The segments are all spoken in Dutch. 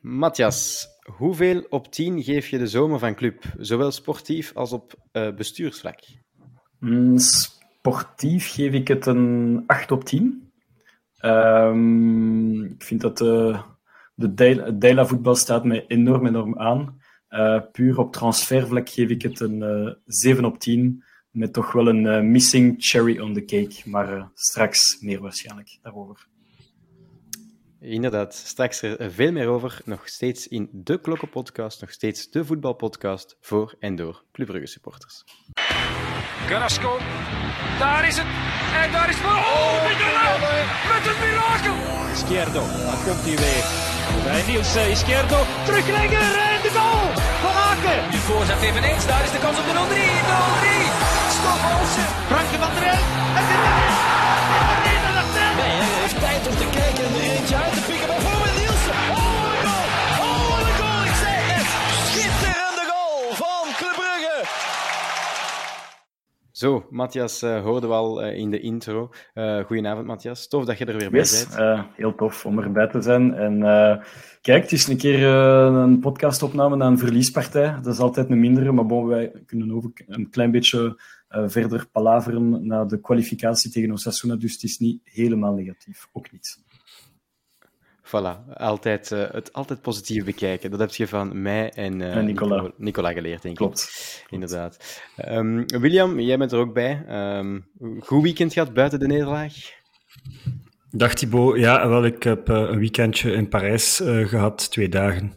Matthias, hoeveel op 10 geef je de zomer van club, zowel sportief als op uh, bestuursvlak? Mm, sportief geef ik het een 8 op 10. Um, ik vind dat de, de Deila voetbal staat mij enorm, enorm aan. Uh, puur op transfervlak geef ik het een uh, eh, 7 op 10. Met toch wel een missing cherry on the cake. Maar straks meer waarschijnlijk daarover. Inderdaad, straks er veel meer over. Nog steeds in de Klokkenpodcast, nog steeds de voetbalpodcast voor en door Club Brugge supporters. Carrasco, daar is het. En daar is voor. Oh, met een mirakel. Izquierdo, daar komt hij weer. Bij Niels Izquierdo, terugleggen en de goal van Aken. Nu voorzet eveneens, daar is de kans op de 0-3. 0-3. Stop Olsen. Frankje van der Elf. En dit is Zo, Matthias uh, hoorden we al uh, in de intro. Uh, goedenavond, Matthias. Tof dat je er weer bij yes, bent. heel tof om erbij te zijn. En kijk, het is een keer een podcastopname na een verliespartij. Dat is altijd een mindere, maar bon, wij kunnen ook een klein beetje verder palaveren na de kwalificatie tegen Osasuna. Dus het is niet helemaal negatief. Ook niet. Voilà, altijd, uh, het altijd positief bekijken. Dat heb je van mij en, uh, en Nicola. Nicola geleerd, denk ik. Klopt. Inderdaad. Um, William, jij bent er ook bij. Um, goed weekend gehad buiten de nederlaag? Dag Thibaut. Ja, wel, ik heb uh, een weekendje in Parijs uh, gehad, twee dagen.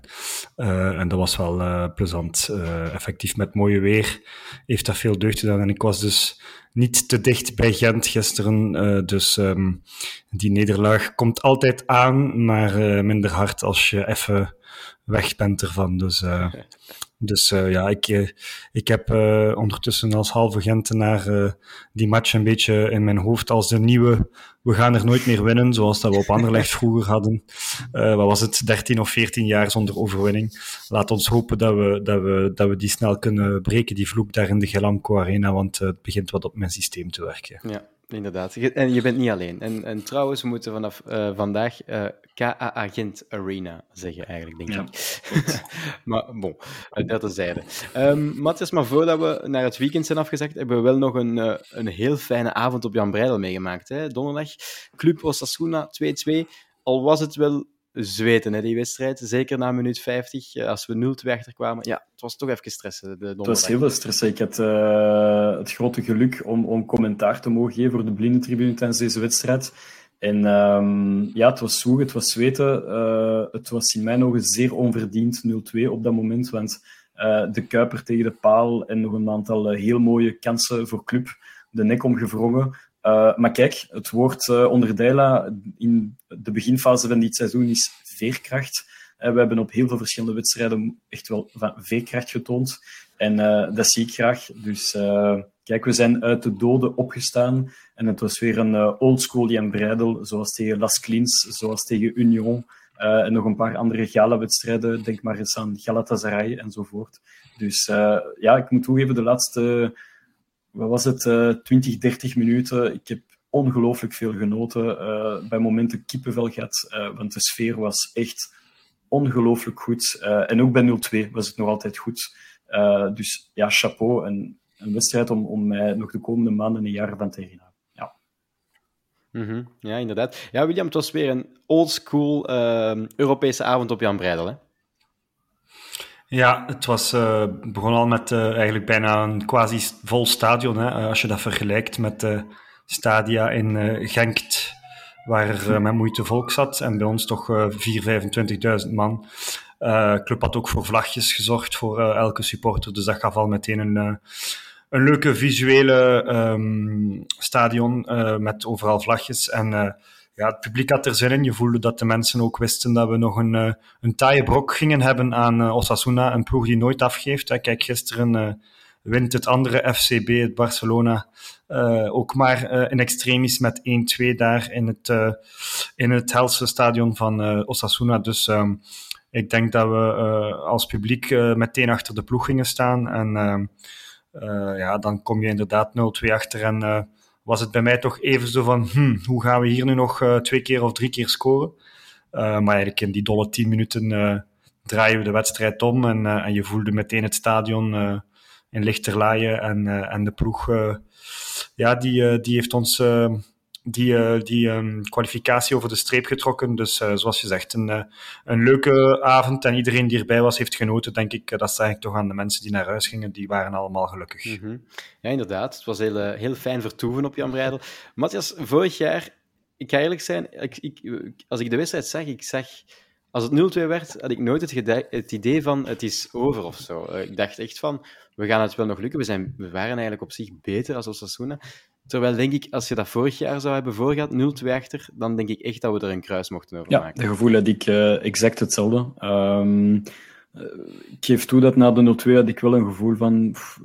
Uh, en dat was wel plezant. effectief met mooie weer heeft dat veel deugd gedaan. En ik was dus niet te dicht bij Gent gisteren. dus um, die nederlaag komt altijd aan, maar minder hard als je even weg bent ervan. Dus dus uh, ja, ik, uh, ik heb uh, ondertussen als halve Gentenaar die match een beetje in mijn hoofd als de nieuwe we gaan er nooit meer winnen, zoals dat we op Anderlecht vroeger hadden. wat was het, 13 of 14 jaar zonder overwinning. Laat ons hopen dat we, dat we, dat we die snel kunnen breken, die vloek daar in de Gelamco Arena, want het begint wat op mijn systeem te werken. Ja, inderdaad. En je bent niet alleen. En, en trouwens, we moeten vanaf uh, vandaag uh, KA Agent Arena zeggen, eigenlijk, denk ja. ik. maar bon, dat terzijde. Um, Matthias, maar voordat we naar het weekend zijn afgezakt, hebben we wel nog een, een heel fijne avond op Jan Breidel meegemaakt. Hè? Donderdag, Club Osasuna 2-2. Al was het wel zweten, hè, die wedstrijd. Zeker na minuut 50, als we 0-2 achterkwamen. Ja, het was toch even stressen. De het was heel veel stressen. Ik had uh, het grote geluk om, om commentaar te mogen geven voor de blindentribune tijdens deze wedstrijd. En um, ja, het was zoeg, het was zweten. Uh, het was in mijn ogen zeer onverdiend 0-2 op dat moment. Want uh, de Kuiper tegen de paal en nog een aantal heel mooie kansen voor club. De nek omgevrongen. Uh, maar kijk, het woord uh, onder in de beginfase van dit seizoen is veerkracht. Uh, we hebben op heel veel verschillende wedstrijden echt wel van veerkracht getoond. En dat zie ik graag. Dus kijk, we zijn uit de doden opgestaan. En het was weer een oldschool Jan Breidel, zoals tegen Las Klins, zoals tegen Union. en nog een paar andere gala-wedstrijden. Denk maar eens aan Galatasaray enzovoort. Dus ja, ik moet toegeven, de laatste wat was het, uh, 20, 30 minuten. Ik heb ongelooflijk veel genoten. Uh, bij momenten kippenvel gehad, uh, want de sfeer was echt ongelooflijk goed. Uh, en ook bij 0-2 was het nog altijd goed. dus ja, chapeau. En een wedstrijd om, om mij nog de komende maanden en jaren van te herinneren. Ja. Mm ja, inderdaad. Ja, William, het was weer een oldschool Europese avond op Jan Breidel, hè? Ja, het was uh, begon al met uh, eigenlijk bijna een quasi vol stadion. Hè, als je dat vergelijkt met de stadia in uh, Genkt, waar er met moeite volk zat. En bij ons toch 4.000, 25.000 man. club had ook voor vlagjes gezorgd voor elke supporter. Dus dat gaf al meteen een, een leuke visuele um, stadion met overal vlagjes. En ja, het publiek had er zin in. Je voelde dat de mensen ook wisten dat we nog een, uh, een taaie brok gingen hebben aan uh, Osasuna, een ploeg die nooit afgeeft. Kijk, gisteren uh, wint het andere FCB, het Barcelona, ook maar in extremis met 1-2 daar in het, in het helse stadion van Osasuna. Dus um, ik denk dat we als publiek meteen achter de ploeg gingen staan. En ehm, ja, dan kom je inderdaad 0-2 achter en was het bij mij toch even zo van, hm, hoe gaan we hier nu nog uh, twee keer of drie keer scoren? Uh, maar eigenlijk in die dolle tien minuten uh, draaien we de wedstrijd om en, en je voelde meteen het stadion in lichterlaaien en, en de ploeg, ja, die, die heeft ons die, die um, kwalificatie over de streep getrokken. Dus zoals je zegt, een, een leuke avond en iedereen die erbij was heeft genoten, denk ik. dat zeg ik toch aan de mensen die naar huis gingen, die waren allemaal gelukkig. -hmm. Ja, inderdaad. Het was heel, heel fijn vertoeven op Jan Breidel. Matthias, vorig jaar ik ga eerlijk zijn, ik, ik, als ik de wedstrijd zag, ik zag, als het 0-2 werd, had ik nooit het, het, idee van het is over of zo. Ik dacht echt van, we gaan het wel nog lukken. We, zijn, we waren eigenlijk op zich beter als Osasuna. Terwijl denk ik, als je dat vorig jaar zou hebben voorgehad, 0-2 achter, dan denk ik echt dat we er een kruis mochten over maken. Ja, de gevoel had ik uh, exact hetzelfde. Um, ik geef toe dat na de 0-2 had ik wel een gevoel van, pff,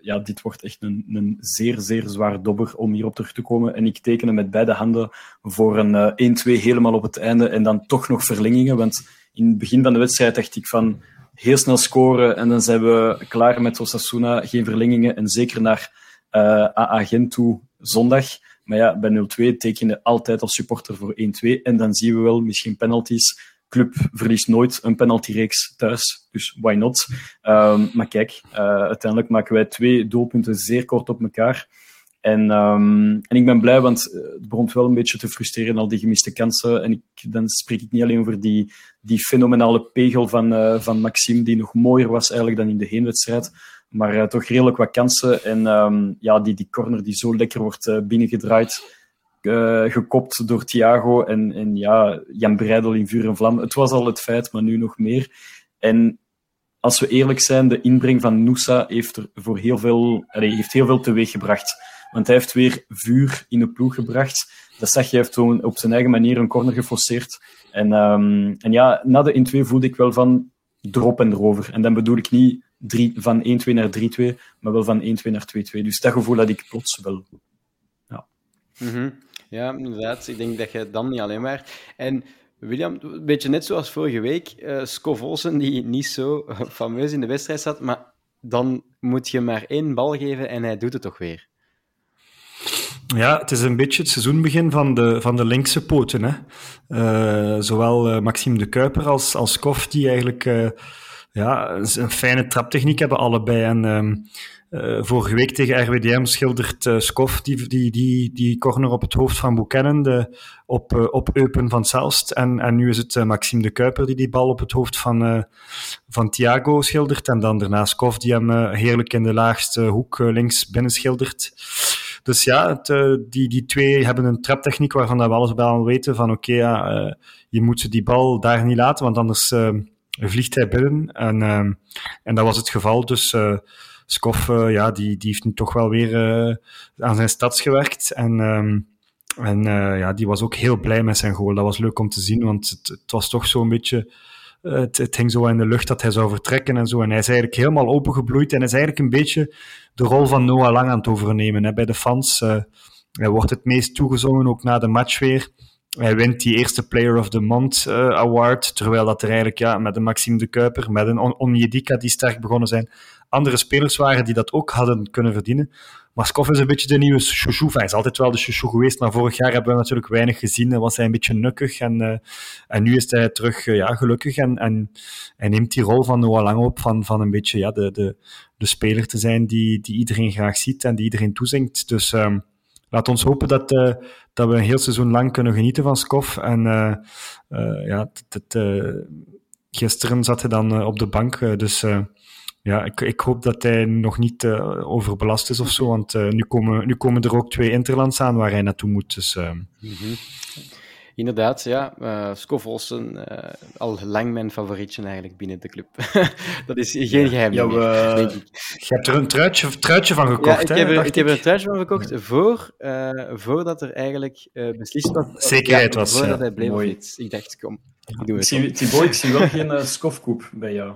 ja, dit wordt echt een, een zeer, zeer zwaar dobber om hierop terug te komen. En ik tekende met beide handen voor een uh, 1-2 helemaal op het einde en dan toch nog verlengingen. Want in het begin van de wedstrijd dacht ik van heel snel scoren en dan zijn we klaar met Osasuna. Geen verlengingen en zeker naar AA Gent toe zondag. Maar ja, bij 0-2 teken je altijd als supporter voor 1-2 en dan zien we wel misschien penalties club verliest nooit een penaltyreeks thuis, dus why not? Um, maar kijk, uh, uiteindelijk maken wij twee doelpunten zeer kort op elkaar. En, um, en ik ben blij, want het begon wel een beetje te frustreren, al die gemiste kansen. En ik, dan spreek ik niet alleen over die, die fenomenale pegel van, uh, van Maxime, die nog mooier was eigenlijk dan in de heenwedstrijd. Maar uh, toch redelijk wat kansen. En um, ja, die, die corner die zo lekker wordt binnengedraaid. Uh, gekopt door Thiago en, en ja, Jan Breidel in vuur en vlam. Het was al het feit, maar nu nog meer. En als we eerlijk zijn, de inbreng van Noosa heeft er voor heel veel, allee, heeft heel veel teweeg gebracht. Want hij heeft weer vuur in de ploeg gebracht. Dat zag je, hij heeft toen op zijn eigen manier een corner geforceerd. En, um, en ja, na de 1-2 voelde ik wel van drop en erover. En dan bedoel ik niet drie, van 1-2 naar 3-2, maar wel van 1-2 naar 2-2. Dus dat gevoel had ik plots wel. Ja. Mm -hmm. Ja, inderdaad. Ik denk dat je dan niet alleen maar. En William, een beetje net zoals vorige week, uh, Skov Olsen, die niet zo fameus in de wedstrijd zat, maar dan moet je maar één bal geven en hij doet het toch weer. Ja, het is een beetje het seizoenbegin van de, van de linkse poten. Hè? Uh, zowel uh, Maxime de Kuiper als, als Kof, die eigenlijk uh, ja, een fijne traptechniek hebben, allebei. En um, uh, vorige week tegen RWDM schildert uh, Skof die, die, die, die corner op het hoofd van de, op, uh, op Eupen van Zelst. En, en nu is het Maxime de Kuiper die die bal op het hoofd van, van Thiago schildert. En dan daarna Skof die hem heerlijk in de laagste hoek links binnen schildert. Dus ja, het, die, die twee hebben een traptechniek waarvan we alles bij weten van oké, je moet die bal daar niet laten, want anders vliegt hij binnen. En, en dat was het geval, dus... Skof, uh, ja, die, die heeft nu toch wel weer uh, aan zijn stads gewerkt. En, um, en uh, ja, die was ook heel blij met zijn goal. Dat was leuk om te zien, want het, het was toch zo'n beetje... Het, het, hing zo in de lucht dat hij zou vertrekken en zo. En hij is eigenlijk helemaal opengebloeid en is eigenlijk een beetje de rol van Noah Lang aan het overnemen hè, bij de fans. hij wordt het meest toegezongen, ook na de match weer. Hij wint die eerste Player of the Month uh, award, terwijl dat er eigenlijk ja, met een Maxime de Kuiper, met een On Onjedika die sterk begonnen zijn, andere spelers waren die dat ook hadden kunnen verdienen. Maar Skoff is een beetje de nieuwe chouchou. Hij is altijd wel de chouchou geweest, maar vorig jaar hebben we natuurlijk weinig gezien. Was hij een beetje nukkig en, uh, en nu is hij terug uh, ja, gelukkig en, en, en neemt die rol van Noah Lang op van, van een beetje ja, de, de, de speler te zijn die, die iedereen graag ziet en die iedereen toezingt. Dus um, laat ons hopen dat, uh, dat we een heel seizoen lang kunnen genieten van Skoff. En ja, gisteren zat hij dan op de bank, dus ja, ik, ik hoop dat hij nog niet overbelast is of zo, want nu, komen, nu komen er ook twee interlands aan waar hij naartoe moet. Dus, -hmm. Inderdaad, ja. Uh, Skof Olsen, al lang mijn favorietje eigenlijk binnen de club. dat is geen geheim ja, we... denk ik. Je hebt er een truitje, truitje van gekocht, ja, ik hè? Heb er, ik, heb er een truitje van gekocht voor, voordat er eigenlijk beslist was. Zekerheid was, Voordat ja. hij bleef Mooi. of iets. Ik dacht, kom, ik doe Ik het. zie, Thibaut, ik zie wel geen uh, skofkoep bij jou.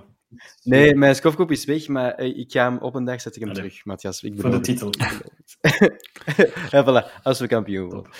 Nee, mijn skofkoop is weg, maar uh, ik ga hem op een dag zet ik hem Allee. terug, Matthias. Ik Voor de titel. ja, voilà, als we kampioen worden.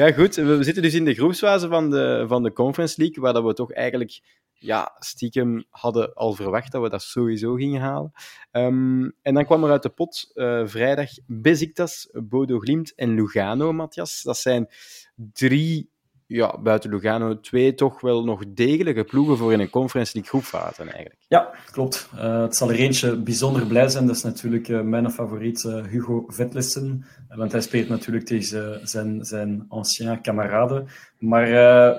ja, goed. We zitten dus in de groepsfase van de, van de Conference League, waar dat we toch eigenlijk ja, stiekem hadden al verwacht dat we dat sowieso gingen halen. Um, en dan kwam er uit de pot uh, vrijdag Besiktas, Bodo Glimt en Lugano, Matthias. Dat zijn drie ja, buiten Lugano twee toch wel nog degelijke ploegen voor in een Conference League groepfase eigenlijk. Ja, klopt. Uh, het zal er eentje bijzonder blij zijn. Dat is natuurlijk uh, mijn favoriet, uh, Hugo Vetlessen. want hij speelt natuurlijk tegen zijn, zijn ancien kameraden. Maar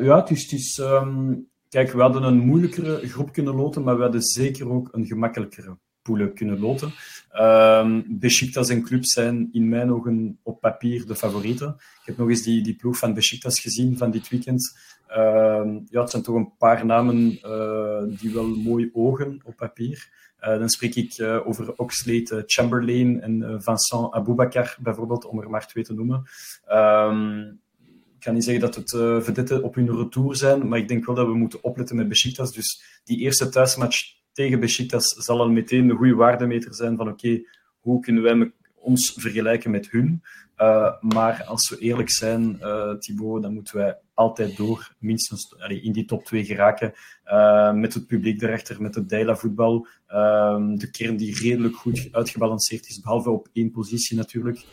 ja, is um, kijk, we hadden een moeilijkere groep kunnen loten, maar we hadden zeker ook een gemakkelijkere poelen kunnen loten. Um, Besiktas en club zijn in mijn ogen op papier de favorieten. Ik heb nog eens die, die ploeg van Besiktas gezien van dit weekend. Uh, ja, het zijn toch een paar namen uh, die wel mooi ogen op papier. Uh, dan spreek ik uh, over Oxlade Chamberlain en Vincent Aboubakar bijvoorbeeld, om er maar twee te noemen. Um, ik ga niet zeggen dat het uh, op hun retour zijn, maar ik denk wel dat we moeten opletten met Besiktas. Dus die eerste thuismatch tegen Besiktas zal al meteen een goede waardemeter zijn van oké, hoe kunnen wij ons vergelijken met hun? Uh, maar als we eerlijk zijn, uh, Thibaut, dan moeten wij altijd door, minstens in die top 2 geraken. Uh, met het publiek erachter, met het Deila voetbal. Uh, de kern die redelijk goed uitgebalanceerd is, behalve op één positie natuurlijk.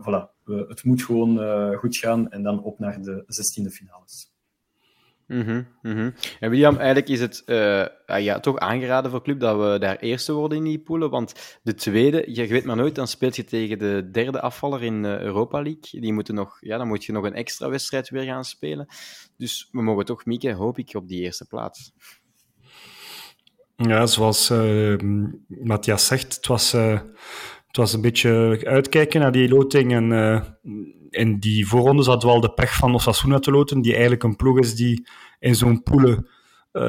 voilà, het moet gewoon goed gaan en dan op naar de 16e finales. Mm -hmm, mm -hmm. En William, eigenlijk is het uh, ja, toch aangeraden voor club dat we daar eerste worden in die poelen. Want de tweede, je weet maar nooit, dan speelt je tegen de derde afvaller in Europa League. Die moeten nog, ja, dan moet je nog een extra wedstrijd weer gaan spelen. Dus we mogen toch mikken, hoop ik, op die eerste plaats. Ja, zoals uh, Matthias zegt, het was, uh, het was een beetje uitkijken naar die loting en in die voorrondes hadden we al de pech van Osasuna te loten, die eigenlijk een ploeg is die in zo'n poelen uh,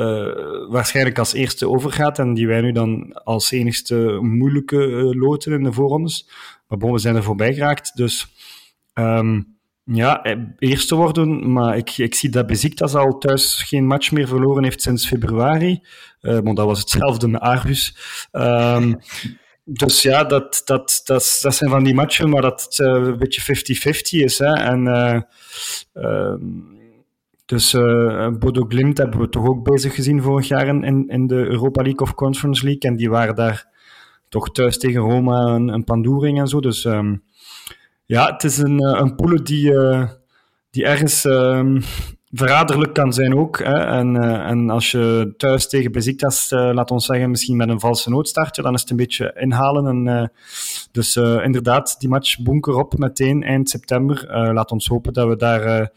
waarschijnlijk als eerste overgaat en die wij nu dan als enigste moeilijke uh, loten in de voorrondes. Maar bon, we zijn er voorbij geraakt, dus um, ja, eerste worden, maar ik, ik zie dat Beziktas al thuis geen match meer verloren heeft sinds februari. Maar dat was hetzelfde met Argus. Um, dus ja, dat, dat, dat, dat zijn van die matchen waar dat uh, een beetje 50-50 is. Hè. En, uh, uh, dus Bodo Glimt hebben we toch ook bezig gezien vorig jaar in, in de Europa League of Conference League. En die waren daar toch thuis tegen Roma een, een pandoering en zo. Dus um, ja, het is een, een poele die, die ergens um, verraderlijk kan zijn ook. Hè. En, uh, en als je thuis tegen Besiktas, uh, laat ons zeggen, misschien met een valse noodstartje, dan is het een beetje inhalen. En, uh, dus inderdaad, die match bunker op meteen eind september. laat ons hopen dat we daar,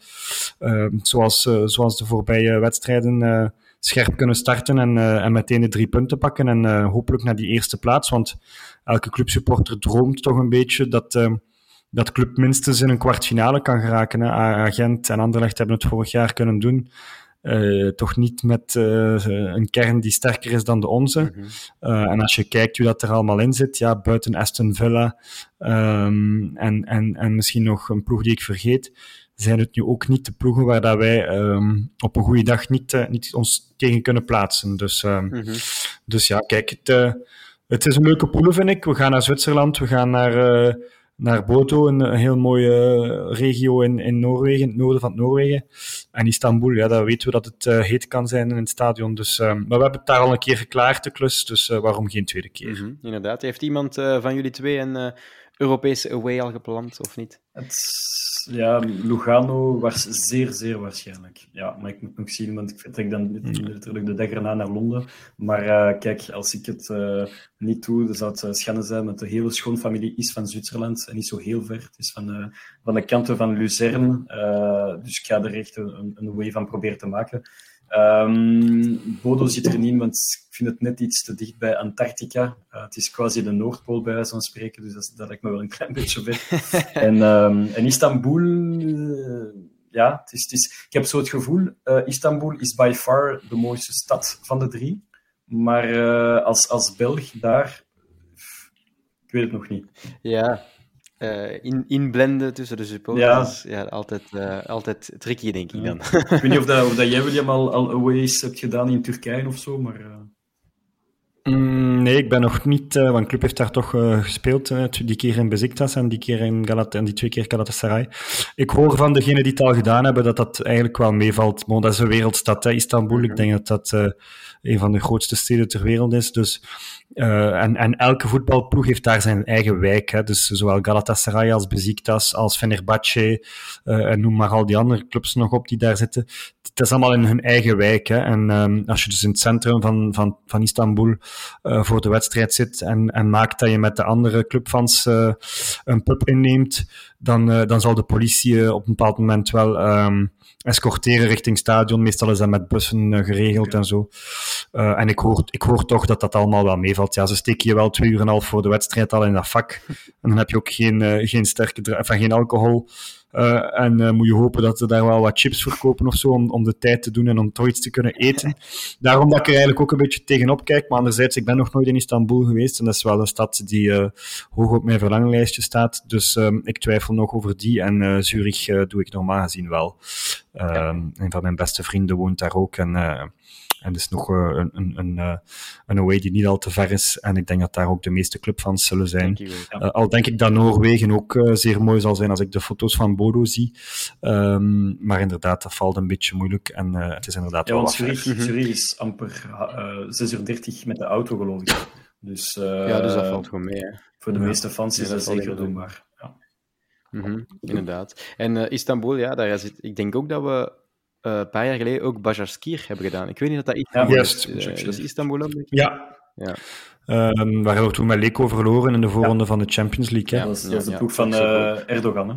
zoals, zoals de voorbije wedstrijden, scherp kunnen starten en, en meteen de drie punten pakken. En hopelijk naar die eerste plaats, want elke clubsupporter droomt toch een beetje dat dat club minstens in een kwartfinale kan geraken. Hè. Agent en Anderlecht hebben het vorig jaar kunnen doen. Uh, toch niet met uh, een kern die sterker is dan de onze. Mm -hmm. uh, en als je kijkt hoe dat er allemaal in zit, ja, buiten Aston Villa um, en, en, en misschien nog een ploeg die ik vergeet, zijn het nu ook niet de ploegen waar dat wij um, op een goede dag niet, niet ons tegen kunnen plaatsen. Dus, mm -hmm. dus ja, kijk, het, het is een leuke pool, vind ik. We gaan naar Zwitserland, we gaan naar naar Bodo, een, heel mooie regio in, in Noorwegen, in het noorden van Noorwegen. En Istanbul, ja, daar weten we dat het uh, heet kan zijn in het stadion. Dus, uh, maar we hebben het daar al een keer geklaard, de klus, dus uh, waarom geen tweede keer? Mm -hmm, inderdaad. Heeft iemand van jullie twee een Europese away al gepland, of niet? Het, ja, Lugano was zeer, zeer waarschijnlijk. Ja, maar ik moet nog zien, want ik vertrek dan natuurlijk de dag erna naar Londen. Maar uh, kijk, als ik het uh, niet doe, dan zou het uh, schande zijn, want de hele schoonfamilie is van Zwitserland en niet zo heel ver. Het is van, van de kanten van Luzern, dus ik ga er echt een, een way van proberen te maken. Um, Bodo zit er niet want ik vind het net iets te dicht bij Antarctica. Uh, het is quasi de Noordpool bij wijze van spreken, dus dat, dat lijkt me wel een klein beetje ver. en, en Istanbul, uh, ja, is, ik heb zo het gevoel, uh, Istanbul is by far de mooiste stad van de drie. Maar als, als Belg daar, ik weet het nog niet. Ja, uh, in, inblenden tussen de supporters. Ja, ja altijd, uh, altijd tricky, denk ik dan. Ja. ik weet niet of, dat, of dat jij, William, al, al aways hebt gedaan in Turkije of zo, maar... Uh... Mm, nee, ik ben nog niet, uh, want Club heeft daar toch uh, gespeeld, uh, die keer in Beziktas en die keer in Galat en die twee keer Galatasaray. Ik hoor van degenen die het al gedaan hebben dat dat eigenlijk wel meevalt. Maar dat is een wereldstad, hè, Istanbul. Ik denk dat dat een van de grootste steden ter wereld is. Dus en, en elke voetbalploeg heeft daar zijn eigen wijk. Hè. Dus zowel Galatasaray als Besiktas, als Fenerbahce, en noem maar al die andere clubs nog op die daar zitten. Het is allemaal in hun eigen wijk. Hè. En um, als je dus in het centrum van, van, van Istanbul uh, voor de wedstrijd zit en, en maakt dat je met de andere clubfans een pub inneemt, dan, dan zal de politie op een bepaald moment wel um, escorteren richting stadion. Meestal is dat met bussen geregeld en zo. en ik hoor, ik hoor toch dat dat allemaal wel meevalt ja, ze steken je wel twee uur en een half voor de wedstrijd al in dat vak. En dan heb je ook geen, geen sterke van geen alcohol. Uh, en uh, moet je hopen dat ze daar wel wat chips verkopen of zo, om, om de tijd te doen en om toch iets te kunnen eten. Daarom dat ik er eigenlijk ook een beetje tegenop kijk. Maar anderzijds, ik ben nog nooit in Istanbul geweest en dat is wel een stad die uh, hoog op mijn verlanglijstje staat. Dus um, ik twijfel nog over die. En Zurich doe ik normaal gezien wel. Ja. Een van mijn beste vrienden woont daar ook. En en dus nog uh, een, een, een, uh, een away die niet al te ver is. En ik denk dat daar ook de meeste clubfans zullen zijn. Denk ja. uh, al denk ik dat Noorwegen ook zeer mooi zal zijn als ik de foto's van Bodo zie. Um, maar inderdaad, dat valt een beetje moeilijk. En het is inderdaad ja, wel want Zurich, mm -hmm. Zurich is amper 6 uur 30 met de auto, geloof ik. Dus, ja, dus dat valt gewoon mee. Hè. Voor de ja. meeste fans is ja, dat, dat zeker doenbaar. Ja. Mm -hmm, inderdaad. En Istanbul, ja, daar zit, ik denk ook dat we uh, een paar jaar geleden ook Bajarskir hebben gedaan. Ik weet niet dat dat Istanbul ja, is. Uh, dat is Istanbul ook? Ja. ja. Um, waar we toen met Leko verloren in de voorronde ja. van de Champions League. Hè? Ja, dat is, dat is de ploeg van uh, Erdogan. Hè?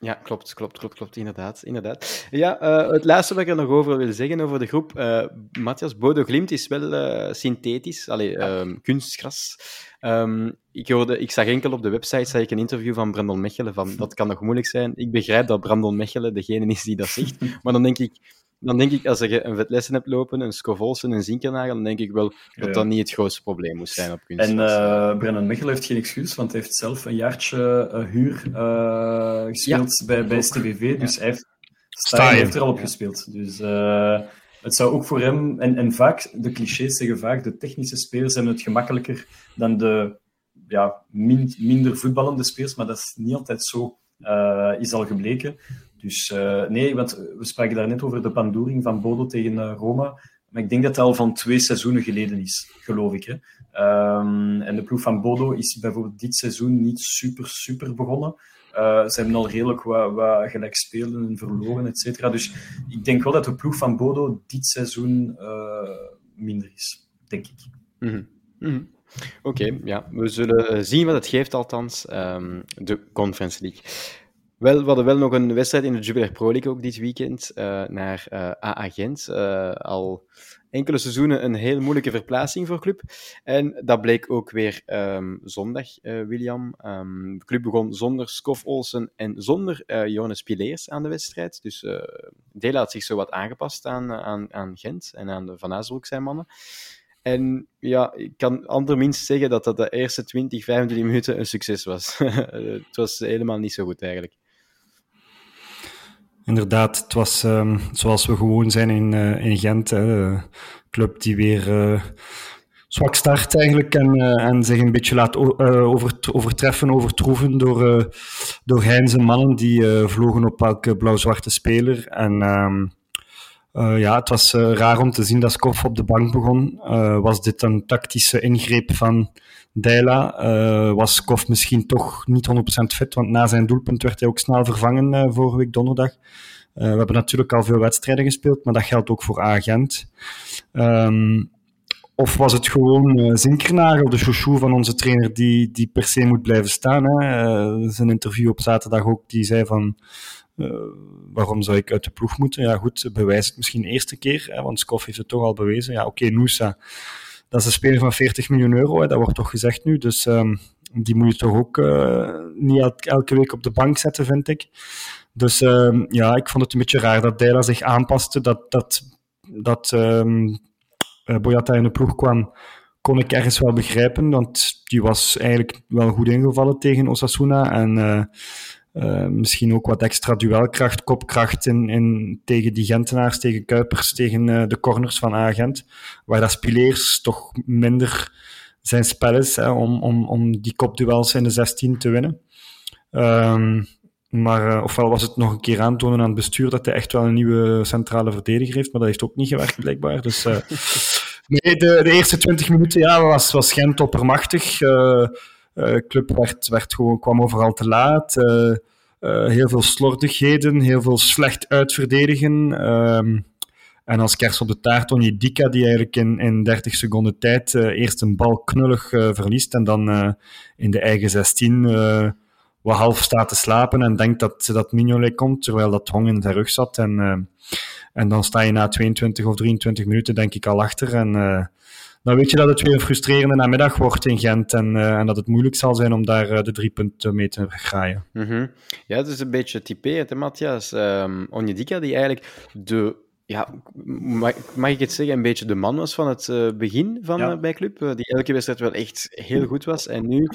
Ja, klopt, klopt, klopt, klopt, inderdaad. inderdaad. Ja, uh, het laatste wat ik er nog over wil zeggen over de groep. Uh, Matthias Bodo Glimt is wel uh, synthetisch, allee, ja. um, kunstgras. Um, ik, hoorde, ik zag enkel op de website zag ik een interview van Brandon Mechelen van dat kan nog moeilijk zijn. Ik begrijp dat Brandon Mechelen degene is die dat zegt, maar dan denk ik, dan denk ik als je een vetlessen hebt lopen, een Scovolsen, een Zinkernagel, dan denk ik wel dat ja. dat niet het grootste probleem moet zijn op kunst. En uh, Brennan Mechelen heeft geen excuus, want hij heeft zelf een jaartje uh, huur uh, gespeeld ja, bij, bij STVV, dus hij heeft, Stijn heeft er al op gespeeld. Dus het zou ook voor hem, en, en vaak, de clichés zeggen vaak, de technische spelers hebben het gemakkelijker dan de ja, min, minder voetballende spelers, maar dat is niet altijd zo, uh, is al gebleken. Dus uh, nee, want we spraken daar net over de pandoering van Bodo tegen uh, Roma. Maar ik denk dat het al van twee seizoenen geleden is, geloof ik. Hè. Um, en de ploeg van Bodo is bijvoorbeeld dit seizoen niet super, super begonnen. Uh, ze hebben al redelijk wat, wat gelijk spelen en verloren, et cetera. Dus ik denk wel dat de ploeg van Bodo dit seizoen minder is, denk ik. Mm -hmm. Oké, ja. We zullen zien wat het geeft, althans, um, de Conference League. Wel, we hadden wel nog een wedstrijd in de Jubilee Pro League ook dit weekend uh, naar uh, AA Gent. Uh, al enkele seizoenen een heel moeilijke verplaatsing voor club. En dat bleek ook weer um, zondag, William. Um, de club begon zonder Skof Olsen en zonder Jonas Pileers aan de wedstrijd. Dus Dela had zich zo wat aangepast aan, aan, aan Gent en aan de Van Azenbroek zijn mannen. En ja, ik kan anderminst zeggen dat dat de eerste 20, 25 minuten een succes was. het was helemaal niet zo goed eigenlijk. Inderdaad, het was um, zoals we gewoon zijn in, uh, in Gent. Hè, club die weer uh, zwak start eigenlijk en, uh, en zich een beetje laat over, overtreffen, overtroeven door, door Heinz en mannen die vlogen op elke blauw-zwarte speler. En um, ja, het was raar om te zien dat Skoff op de bank begon. was dit een tactische ingreep van Deila uh, was Kof misschien toch niet 100% fit, want na zijn doelpunt werd hij ook snel vervangen uh, vorige week donderdag. Uh, we hebben natuurlijk al veel wedstrijden gespeeld, maar dat geldt ook voor Agent. Um, of was het gewoon uh, Zinkernagel, de chouchou van onze trainer, die, die per se moet blijven staan? Hè? Zijn interview op zaterdag ook, die zei van... Waarom zou ik uit de ploeg moeten? Ja goed, bewijs het misschien de eerste keer, hè, want Skoff heeft het toch al bewezen. Ja oké, okay, dat is een speler van 40 miljoen euro, hè, dat wordt toch gezegd nu. Dus um, die moet je toch ook uh, niet elke week op de bank zetten, vind ik. Dus um, ja, ik vond het een beetje raar dat Deila zich aanpaste, dat, dat, dat um, Boyata in de ploeg kwam kon ik ergens wel begrijpen, want die was eigenlijk wel goed ingevallen tegen Osasuna. En uh, uh, misschien ook wat extra duelkracht, kopkracht in, tegen die Gentenaars, tegen Kuipers, tegen uh, de corners van Agent. Waar dat Spileers toch minder zijn spel is hè, om, om, om die kopduels in de 16 te winnen. Um, maar uh, ofwel was het nog een keer aantonen aan het bestuur dat hij echt wel een nieuwe centrale verdediger heeft, maar dat heeft ook niet gewerkt blijkbaar. Dus nee, de, de, eerste 20 minuten ja, was, was Gent oppermachtig. Uh, club werd, werd gewoon, kwam overal te laat. heel veel slordigheden, heel veel slecht uitverdedigen. Um, en als kers op de taart Dika die eigenlijk in, in 30 seconden tijd eerst een bal knullig verliest en dan in de eigen 16 wat half staat te slapen en denkt dat, dat Mignolet komt, terwijl dat Hong in zijn rug zat. En, en dan sta je na 22 of 23 minuten, denk ik, al achter. En dan weet je dat het weer een frustrerende namiddag wordt in Gent en, uh, en dat het moeilijk zal zijn om daar de drie punten mee te graaien. Mm -hmm. Ja, het is een beetje typerend, hè, Matthias? Um, Onyedika, die eigenlijk de ja, mag, mag, ik het zeggen, een beetje de man was van het uh, begin van ja. uh, bij Club. Uh, die elke wedstrijd wel echt heel goed was. En nu,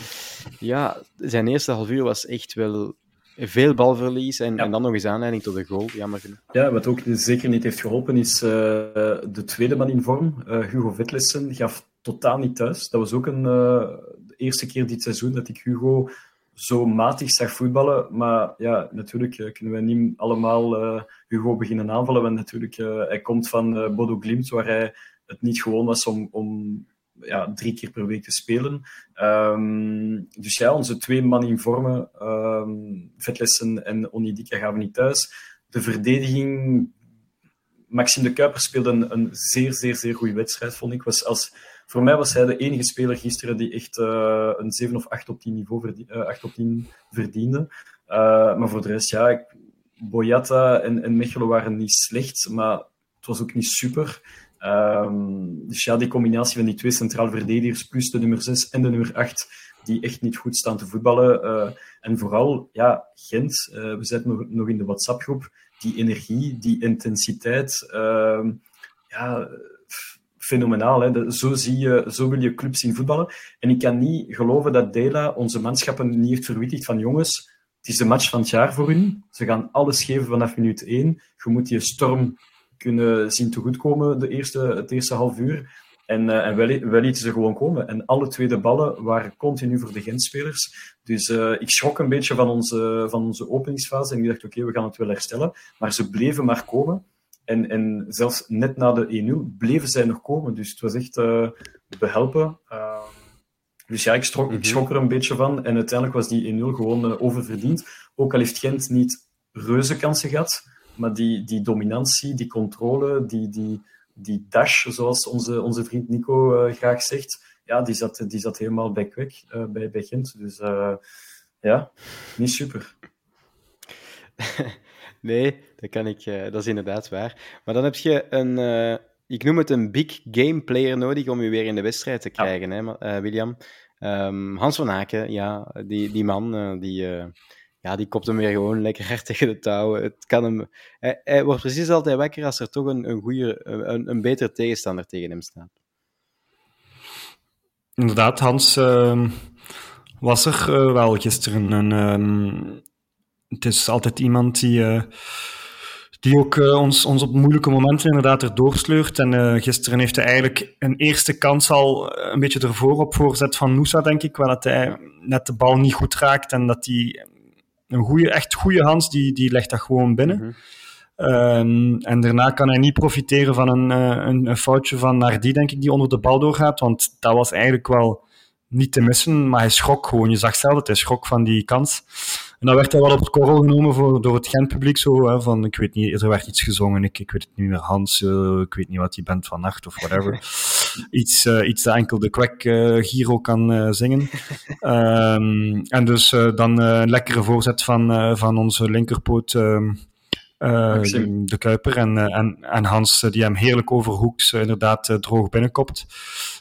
ja, zijn eerste half uur was echt wel veel balverlies en, ja. en dan nog eens aanleiding tot een goal. Jammer genoeg. Ja, wat ook zeker niet heeft geholpen is de tweede man in vorm, Hugo Vetlessen, gaf totaal niet thuis. Dat was ook een, de eerste keer dit seizoen dat ik Hugo zo matig zag voetballen. Maar ja, natuurlijk uh, kunnen we niet allemaal uh, Hugo beginnen aanvallen. Want natuurlijk, uh, hij komt van Bodo Glimt, waar hij het niet gewoon was om, om ja, drie keer per week te spelen. Um, dus ja, onze twee man in vormen, um, Vetlessen en Onidika, we niet thuis. De verdediging Maxime de Kuiper speelde een, een, zeer, zeer, zeer goede wedstrijd, vond ik. Was als, voor mij was hij de enige speler gisteren die echt uh, een 7 of 8 op 10 niveau verdien, 8 op 10 verdiende. Uh, maar voor de rest, ja, Boyata en, en Mechelen waren niet slecht, maar het was ook niet super. Um, dus ja, die combinatie van die twee centraal verdedigers plus de nummer 6 en de nummer 8, die echt niet goed staan te voetballen. Uh, en vooral, ja, Gent, uh, we zitten nog, nog in de WhatsApp-groep, die energie, die intensiteit, uh, ja, fenomenaal. Hè? Zo, zie je, zo wil je clubs zien voetballen. En ik kan niet geloven dat Dela onze manschappen niet heeft verwittigd van jongens, het is de match van het jaar voor hun. Ze gaan alles geven vanaf minuut 1. Je moet die storm kunnen zien tegoedkomen de eerste, het eerste half uur. En, uh, en wel, wel lieten ze gewoon komen. En alle tweede ballen waren continu voor de Gentspelers. Dus uh, ik schrok een beetje van onze, van onze openingsfase. En ik dacht, oké, okay, we gaan het wel herstellen. Maar ze bleven maar komen. En, en zelfs net na de 1-0 bleven zij nog komen. Dus het was echt uh, behelpen. Uh, dus ja, ik, strok, ik schrok er een beetje van. En uiteindelijk was die 1-0 gewoon oververdiend. Ook al heeft Gent niet reuze kansen gehad. Maar die, die dominantie, die controle, die, die, die dash, zoals onze, onze vriend Nico uh, graag zegt, ja, die zat, die zat helemaal bij kwek uh, bij, bij Gent. Dus uh, ja, niet super. nee, dat kan ik, dat is inderdaad waar. Maar dan heb je een, ik noem het een big game player nodig om je weer in de wedstrijd te krijgen, ja. hè, William. Um, Hans van Aken, ja, die, die man, die ja, die kopt hem weer gewoon lekker hard tegen de touwen. Het kan hem, hij, wordt precies altijd wakker als er toch een, een, goede, een, een betere tegenstander tegen hem staat. Inderdaad, Hans uh, was er uh, wel gisteren. En, uh, het is altijd iemand die, uh, die ook ons, ons op moeilijke momenten inderdaad erdoor sleurt. En gisteren heeft hij eigenlijk een eerste kans al een beetje ervoor op voorzet van Noosa, denk ik. Waar dat hij net de bal niet goed raakt en dat hij een goede, echt goede Hans, die, die legt dat gewoon binnen. Mm -hmm. um, en daarna kan hij niet profiteren van een, een, een foutje van Nardi, denk ik, die onder de bal doorgaat. Want dat was eigenlijk wel niet te missen, maar hij schrok gewoon. Je zag zelf dat hij schrok van die kans. En dan werd hij wel op het korrel genomen voor, door het Gent-publiek. Zo, hè, van, ik weet niet, er werd iets gezongen. Ik, ik weet het niet meer, Hans. Uh, ik weet niet wat je bent van nacht of whatever. iets, uh, iets dat enkel de kwek uh, Giro kan zingen. um, en dus dan een lekkere voorzet van, van onze linkerpoot. Uh, de Kuiper en, en, en Hans, die hem heerlijk overhoekt, inderdaad droog binnenkopt.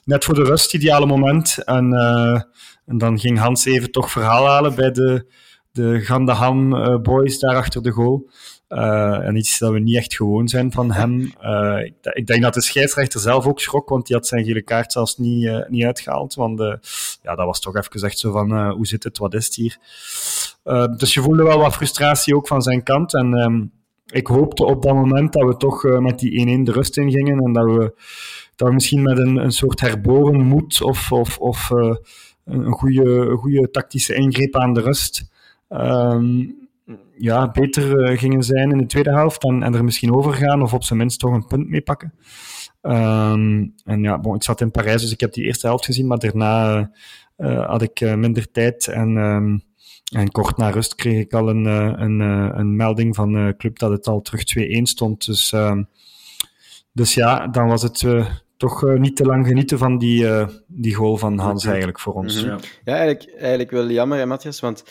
Net voor de rust, ideale moment. En, en dan ging Hans even toch verhaal halen bij de, de Gandaham boys daar achter de goal. Uh, en iets dat we niet echt gewoon zijn van hem. Uh, ik, ik, denk dat de scheidsrechter zelf ook schrok, want die had zijn gele kaart zelfs niet, uh, niet uitgehaald. Want ja, dat was toch even echt zo van, hoe zit het, wat is het hier? dus je voelde wel wat frustratie ook van zijn kant. En um, ik hoopte op dat moment dat we toch met die 1-1 de rust in gingen en dat we, dat we misschien met een, een soort herboren moed of, of, of een goede, goede tactische ingreep aan de rust. Um, ja, beter uh, gingen zijn in de tweede helft en, en er misschien overgaan of op zijn minst toch een punt mee pakken. Um, en ja, bon, ik zat in Parijs, dus ik heb die eerste helft gezien, maar daarna uh, had ik uh, minder tijd en, um, en kort na rust kreeg ik al een, een, een melding van de club dat het al terug 2-1 stond. Dus, um, dus ja, dan was het toch niet te lang genieten van die, die goal van Hans eigenlijk voor ons. Mm -hmm. Ja, eigenlijk, eigenlijk wel jammer, hè, Matthias, want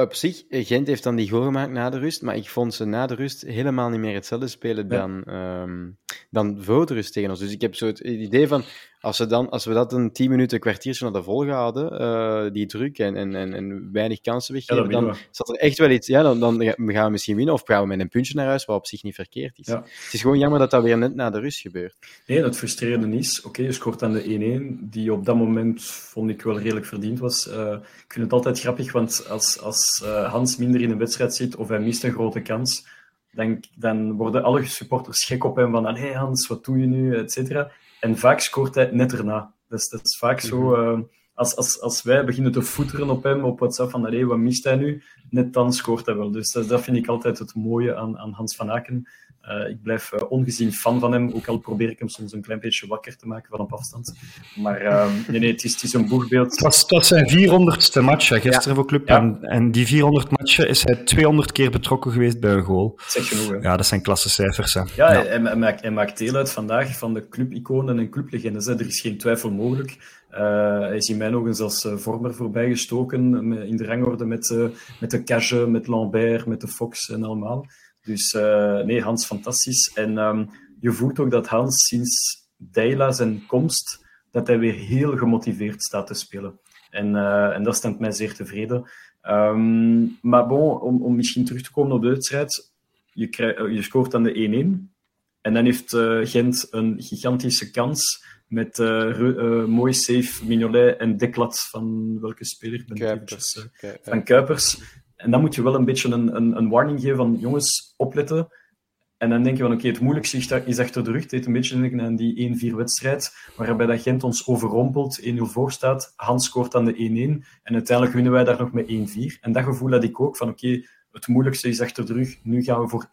op zich, Gent heeft dan die goal gemaakt na de rust, maar ik vond ze na de rust helemaal niet meer hetzelfde spelen dan, um, dan voor de rust tegen ons. Dus ik heb zo het idee van, als we, dan, als we dat een tien minuten, een kwartiertje naar de volgehouden, uh, die druk en, en, en, en, weinig kansen weggeven, ja, dan zat er echt wel iets... Ja, dan, dan gaan we misschien winnen, of gaan we met een puntje naar huis, wat op zich niet verkeerd is. Ja. Het is gewoon jammer dat dat weer net na de rust gebeurt. Nee, het frustrerende is, oké, okay, je scoort aan de 1-1, die op dat moment, vond ik, wel redelijk verdiend was. Uh, ik vind het altijd grappig, want als, als uh, Hans minder in een wedstrijd zit, of hij mist een grote kans, dan, dan worden alle supporters gek op hem, van, hé hey Hans, wat doe je nu, et cetera. En vaak scoort hij net erna. Dus dat is vaak zo. Uh, als, als, als wij beginnen te voeteren op hem op WhatsApp van hey, wat mist hij nu, net dan scoort hij wel. Dus dat, dat vind ik altijd het mooie aan, aan Hans van Aken. Uh, ik blijf uh, ongezien fan van hem, ook al probeer ik hem soms een klein beetje wakker te maken van op afstand. Maar uh, nee, nee, het is, het is een boegbeeld. Het was, het was zijn 400ste match hè, gisteren ja. voor Club. Ja. En, en, die 400 matchen is hij 200 keer betrokken geweest bij een goal. Zeg genoeg, hè? Ja, dat zijn klasse cijfers. Hè. Ja, ja. Hij, hij, maakt, hij, maakt, deel uit vandaag van de clubiconen en clublegendes. Hè. Er is geen twijfel mogelijk. hij is in mijn ogen zelfs vormer voorbijgestoken in de rangorde met, met de Cage, met Lambert, met de Fox en allemaal. Dus uh, nee, Hans fantastisch. En um, je voelt ook dat Hans sinds Deila zijn komst, dat hij weer heel gemotiveerd staat te spelen. En, uh, en dat stemt mij zeer tevreden. Um, maar bon, om, om misschien terug te komen op de wedstrijd. Je, krijg, je scoort aan de 1-1. En dan heeft uh, Gent een gigantische kans met uh, mooi save Mignolet en Deklat van welke speler? Ben Kuipers. Van Kuipers. En dan moet je wel een beetje een, een, een warning geven van jongens, opletten. En dan denk je van oké, het moeilijkste is achter de rug. Het een beetje denken aan die 1-4 wedstrijd, waarbij dat Gent ons overrompelt, 1-0 voor staat. Hans scoort aan de 1-1 en uiteindelijk winnen wij daar nog met 1-4. En dat gevoel had ik ook van oké, het moeilijkste is achter de rug. Nu gaan we voor 1-2,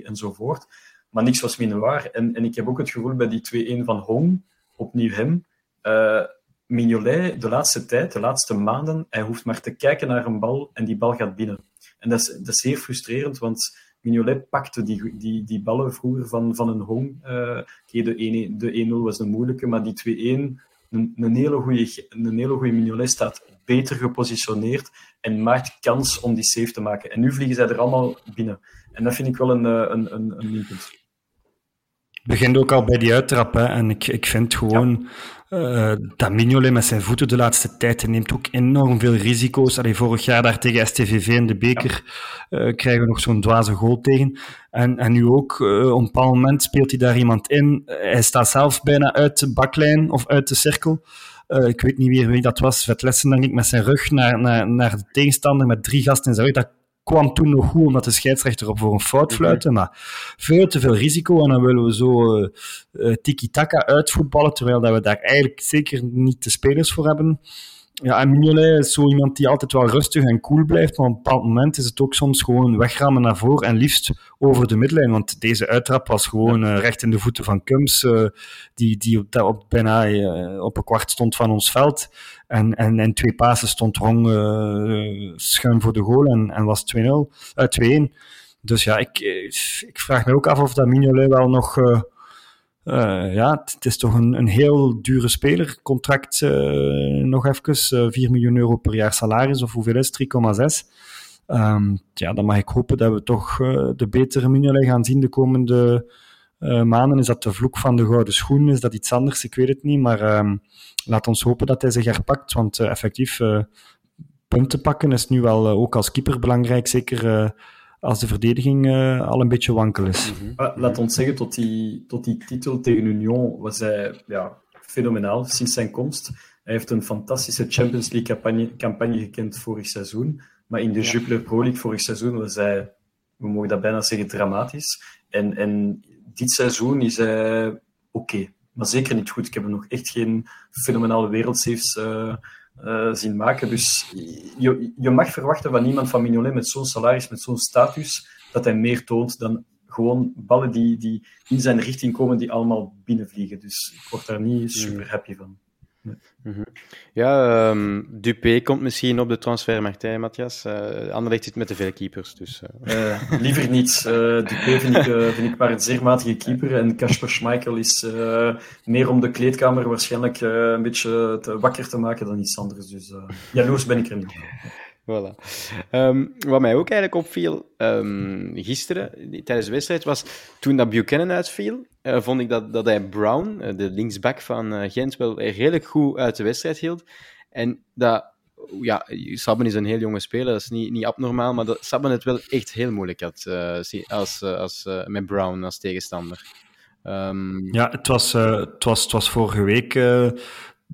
1-3 enzovoort. Maar niks was minder waar. En, en ik heb ook het gevoel bij die 2-1 van Hong, opnieuw hem. Uh, Mignolet, de laatste tijd, de laatste maanden, hij hoeft maar te kijken naar een bal en die bal gaat binnen. En dat is, dat is zeer frustrerend, want Mignolet pakte die, die, die ballen vroeger van, van een Hong. Uh, de 1-0 de was een moeilijke, maar die 2-1, een, een hele goede een hele goede Mignolet staat beter gepositioneerd en maakt kans om die save te maken. En nu vliegen zij er allemaal binnen. En dat vind ik wel een, een, een, een minpunt begint ook al bij die uittrap. Hè. En ik, ik vind gewoon ja. uh, dat Mignolet met zijn voeten de laatste tijd neemt ook enorm veel risico's. Allee, vorig jaar daar tegen STVV in de beker ja. uh, krijgen we nog zo'n dwaze goal tegen. En, en nu ook, uh, op een bepaald moment speelt hij daar iemand in. hij staat zelf bijna uit de baklijn of uit de cirkel. Uh, ik weet niet meer wie dat was. Vetlessen, denk ik, met zijn rug naar, naar, naar de tegenstander met drie gasten in zijn rug. Dat kwam toen nog goed omdat de scheidsrechter op voor een fout mhm. fluitte, maar veel te veel risico en dan willen we zo uh, uh, tiki-taka uitvoetballen, terwijl dat we daar eigenlijk zeker niet de spelers voor hebben. Ja, en Mignolet is zo iemand die altijd wel rustig en cool blijft, maar op een bepaald moment is het ook soms gewoon wegrammen naar voren en liefst over de midlijn, want deze uittrap was gewoon uh, recht in de voeten van Kums, uh, die, die op, op bijna uh, op een kwart stond van ons veld. En, en, en twee pasen stond Rong schuin voor de goal en, en was 2-0, 2-1. Dus ja, ik, ik vraag me ook af of dat Mignolet wel nog uh, ja, het is toch een, een heel dure speler. Contract uh, nog even, uh, 4 miljoen euro per jaar salaris, of hoeveel is 3,6. Um, ja, dan mag ik hopen dat we toch de betere Mignolet gaan zien de komende maanden. Is dat de vloek van de gouden schoen? Is dat iets anders? Ik weet het niet, maar um, laat ons hopen dat hij zich herpakt, want effectief punten pakken is nu wel ook als keeper belangrijk, zeker als de verdediging uh, al een beetje wankel is. Mm -hmm. Laat ons zeggen, tot die, tot die titel tegen Union was hij ja, fenomenaal sinds zijn komst. Hij heeft een fantastische Champions League campagne, campagne gekend vorig seizoen. Maar in de ja. Jupiler Pro League vorig seizoen was hij, we mogen dat bijna zeggen, dramatisch. En, en dit seizoen is hij oké, okay, maar zeker niet goed. Ik heb hem nog echt geen fenomenale wereldsaves uh, uh, zien maken. Dus je, je mag verwachten van iemand van Mignolet met zo'n salaris, met zo'n status, dat hij meer toont dan gewoon ballen die, die in zijn richting komen, die allemaal binnenvliegen. Dus ik word daar niet super happy van. -hmm. Ja, um, Dupé komt misschien op de transfermarkt, hè, Matthias. Uh, Anderlecht zit met te veel keepers, dus... Uh. Uh, liever niet. Dupé vind ik, vind ik maar een zeer matige keeper. En Kasper Schmeichel is meer om de kleedkamer waarschijnlijk een beetje te wakker te maken dan iets anders. Dus jaloers ben ik er niet. Voilà. Um, wat mij ook eigenlijk opviel um, gisteren tijdens de wedstrijd was toen dat Buchanan uitviel, uh, vond ik dat, dat hij Brown, uh, de linksback van uh, Gent, wel redelijk goed uit de wedstrijd hield. En dat, ja, Sabben is een heel jonge speler, dat is niet, niet abnormaal, maar dat Sabben het wel echt heel moeilijk had als, als, met Brown als tegenstander. Um... Ja, het was, het, was, het was vorige week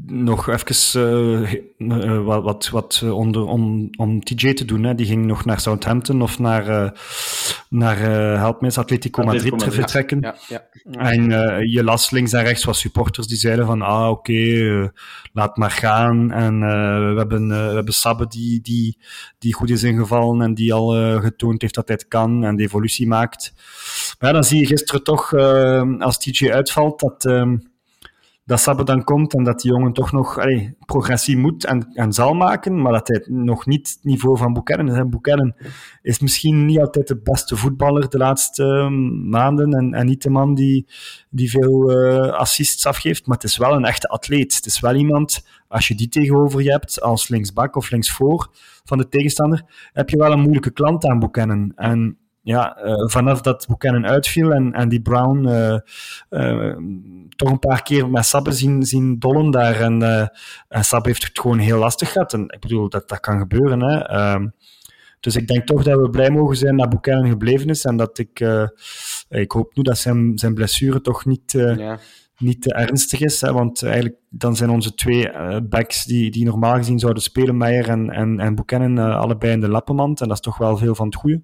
nog even uh, wat, wat, wat onder, om, om TJ te doen. Hè. Die ging nog naar Southampton of naar, uh, naar uh, help me, Atletico Madrid, Madrid vertrekken. Ja, ja, ja. En je las links en rechts wat supporters die zeiden van ah oké, okay, laat maar gaan. En we hebben, we hebben Sabbe die, die, die goed is ingevallen en die al getoond heeft dat hij het kan en de evolutie maakt. Maar ja, dan zie je gisteren toch, als TJ uitvalt, dat ehm, dat Sabbe dan komt en dat die jongen toch nog progressie moet en, en zal maken, maar dat hij nog niet het niveau van Buchanan is. Buchanan is misschien niet altijd de beste voetballer de laatste um, maanden en, en, niet de man die, die veel uh, assists afgeeft, maar het is wel een echte atleet. Het is wel iemand, als je die tegenover je hebt, als linksbak of linksvoor van de tegenstander, heb je wel een moeilijke klant aan Buchanan. En ja, uh, vanaf dat Buchanan uitviel en, en die Brown uh, uh, toch een paar keer met Sabbe zien, zien dollen daar. En, en Sabbe heeft het gewoon heel lastig gehad. En ik bedoel, dat, dat kan gebeuren. Hè. Ehm, dus ik denk toch dat we blij mogen zijn dat Buchanan gebleven is. En dat ik, ik hoop nu dat zijn, zijn blessure toch niet, ja. niet te ernstig is. Hè, want eigenlijk dan zijn onze twee backs die, die normaal gezien zouden spelen, Meijer en, en, en Buchanan, allebei in de lappenmand. En dat is toch wel veel van het goede.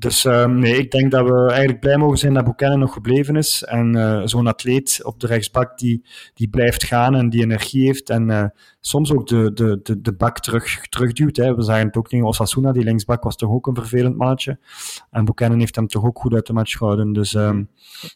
Dus uh, nee, ik denk dat we eigenlijk blij mogen zijn dat Buchanan nog gebleven is. En uh, zo'n atleet op de rechtsbak die, die blijft gaan en die energie heeft. En uh, soms ook de, de, de, de bak terug, terugduwt. Hè. We zagen het ook tegen Osasuna, die linksbak was toch ook een vervelend mannetje. En Buchanan heeft hem toch ook goed uit de match gehouden. Dus um,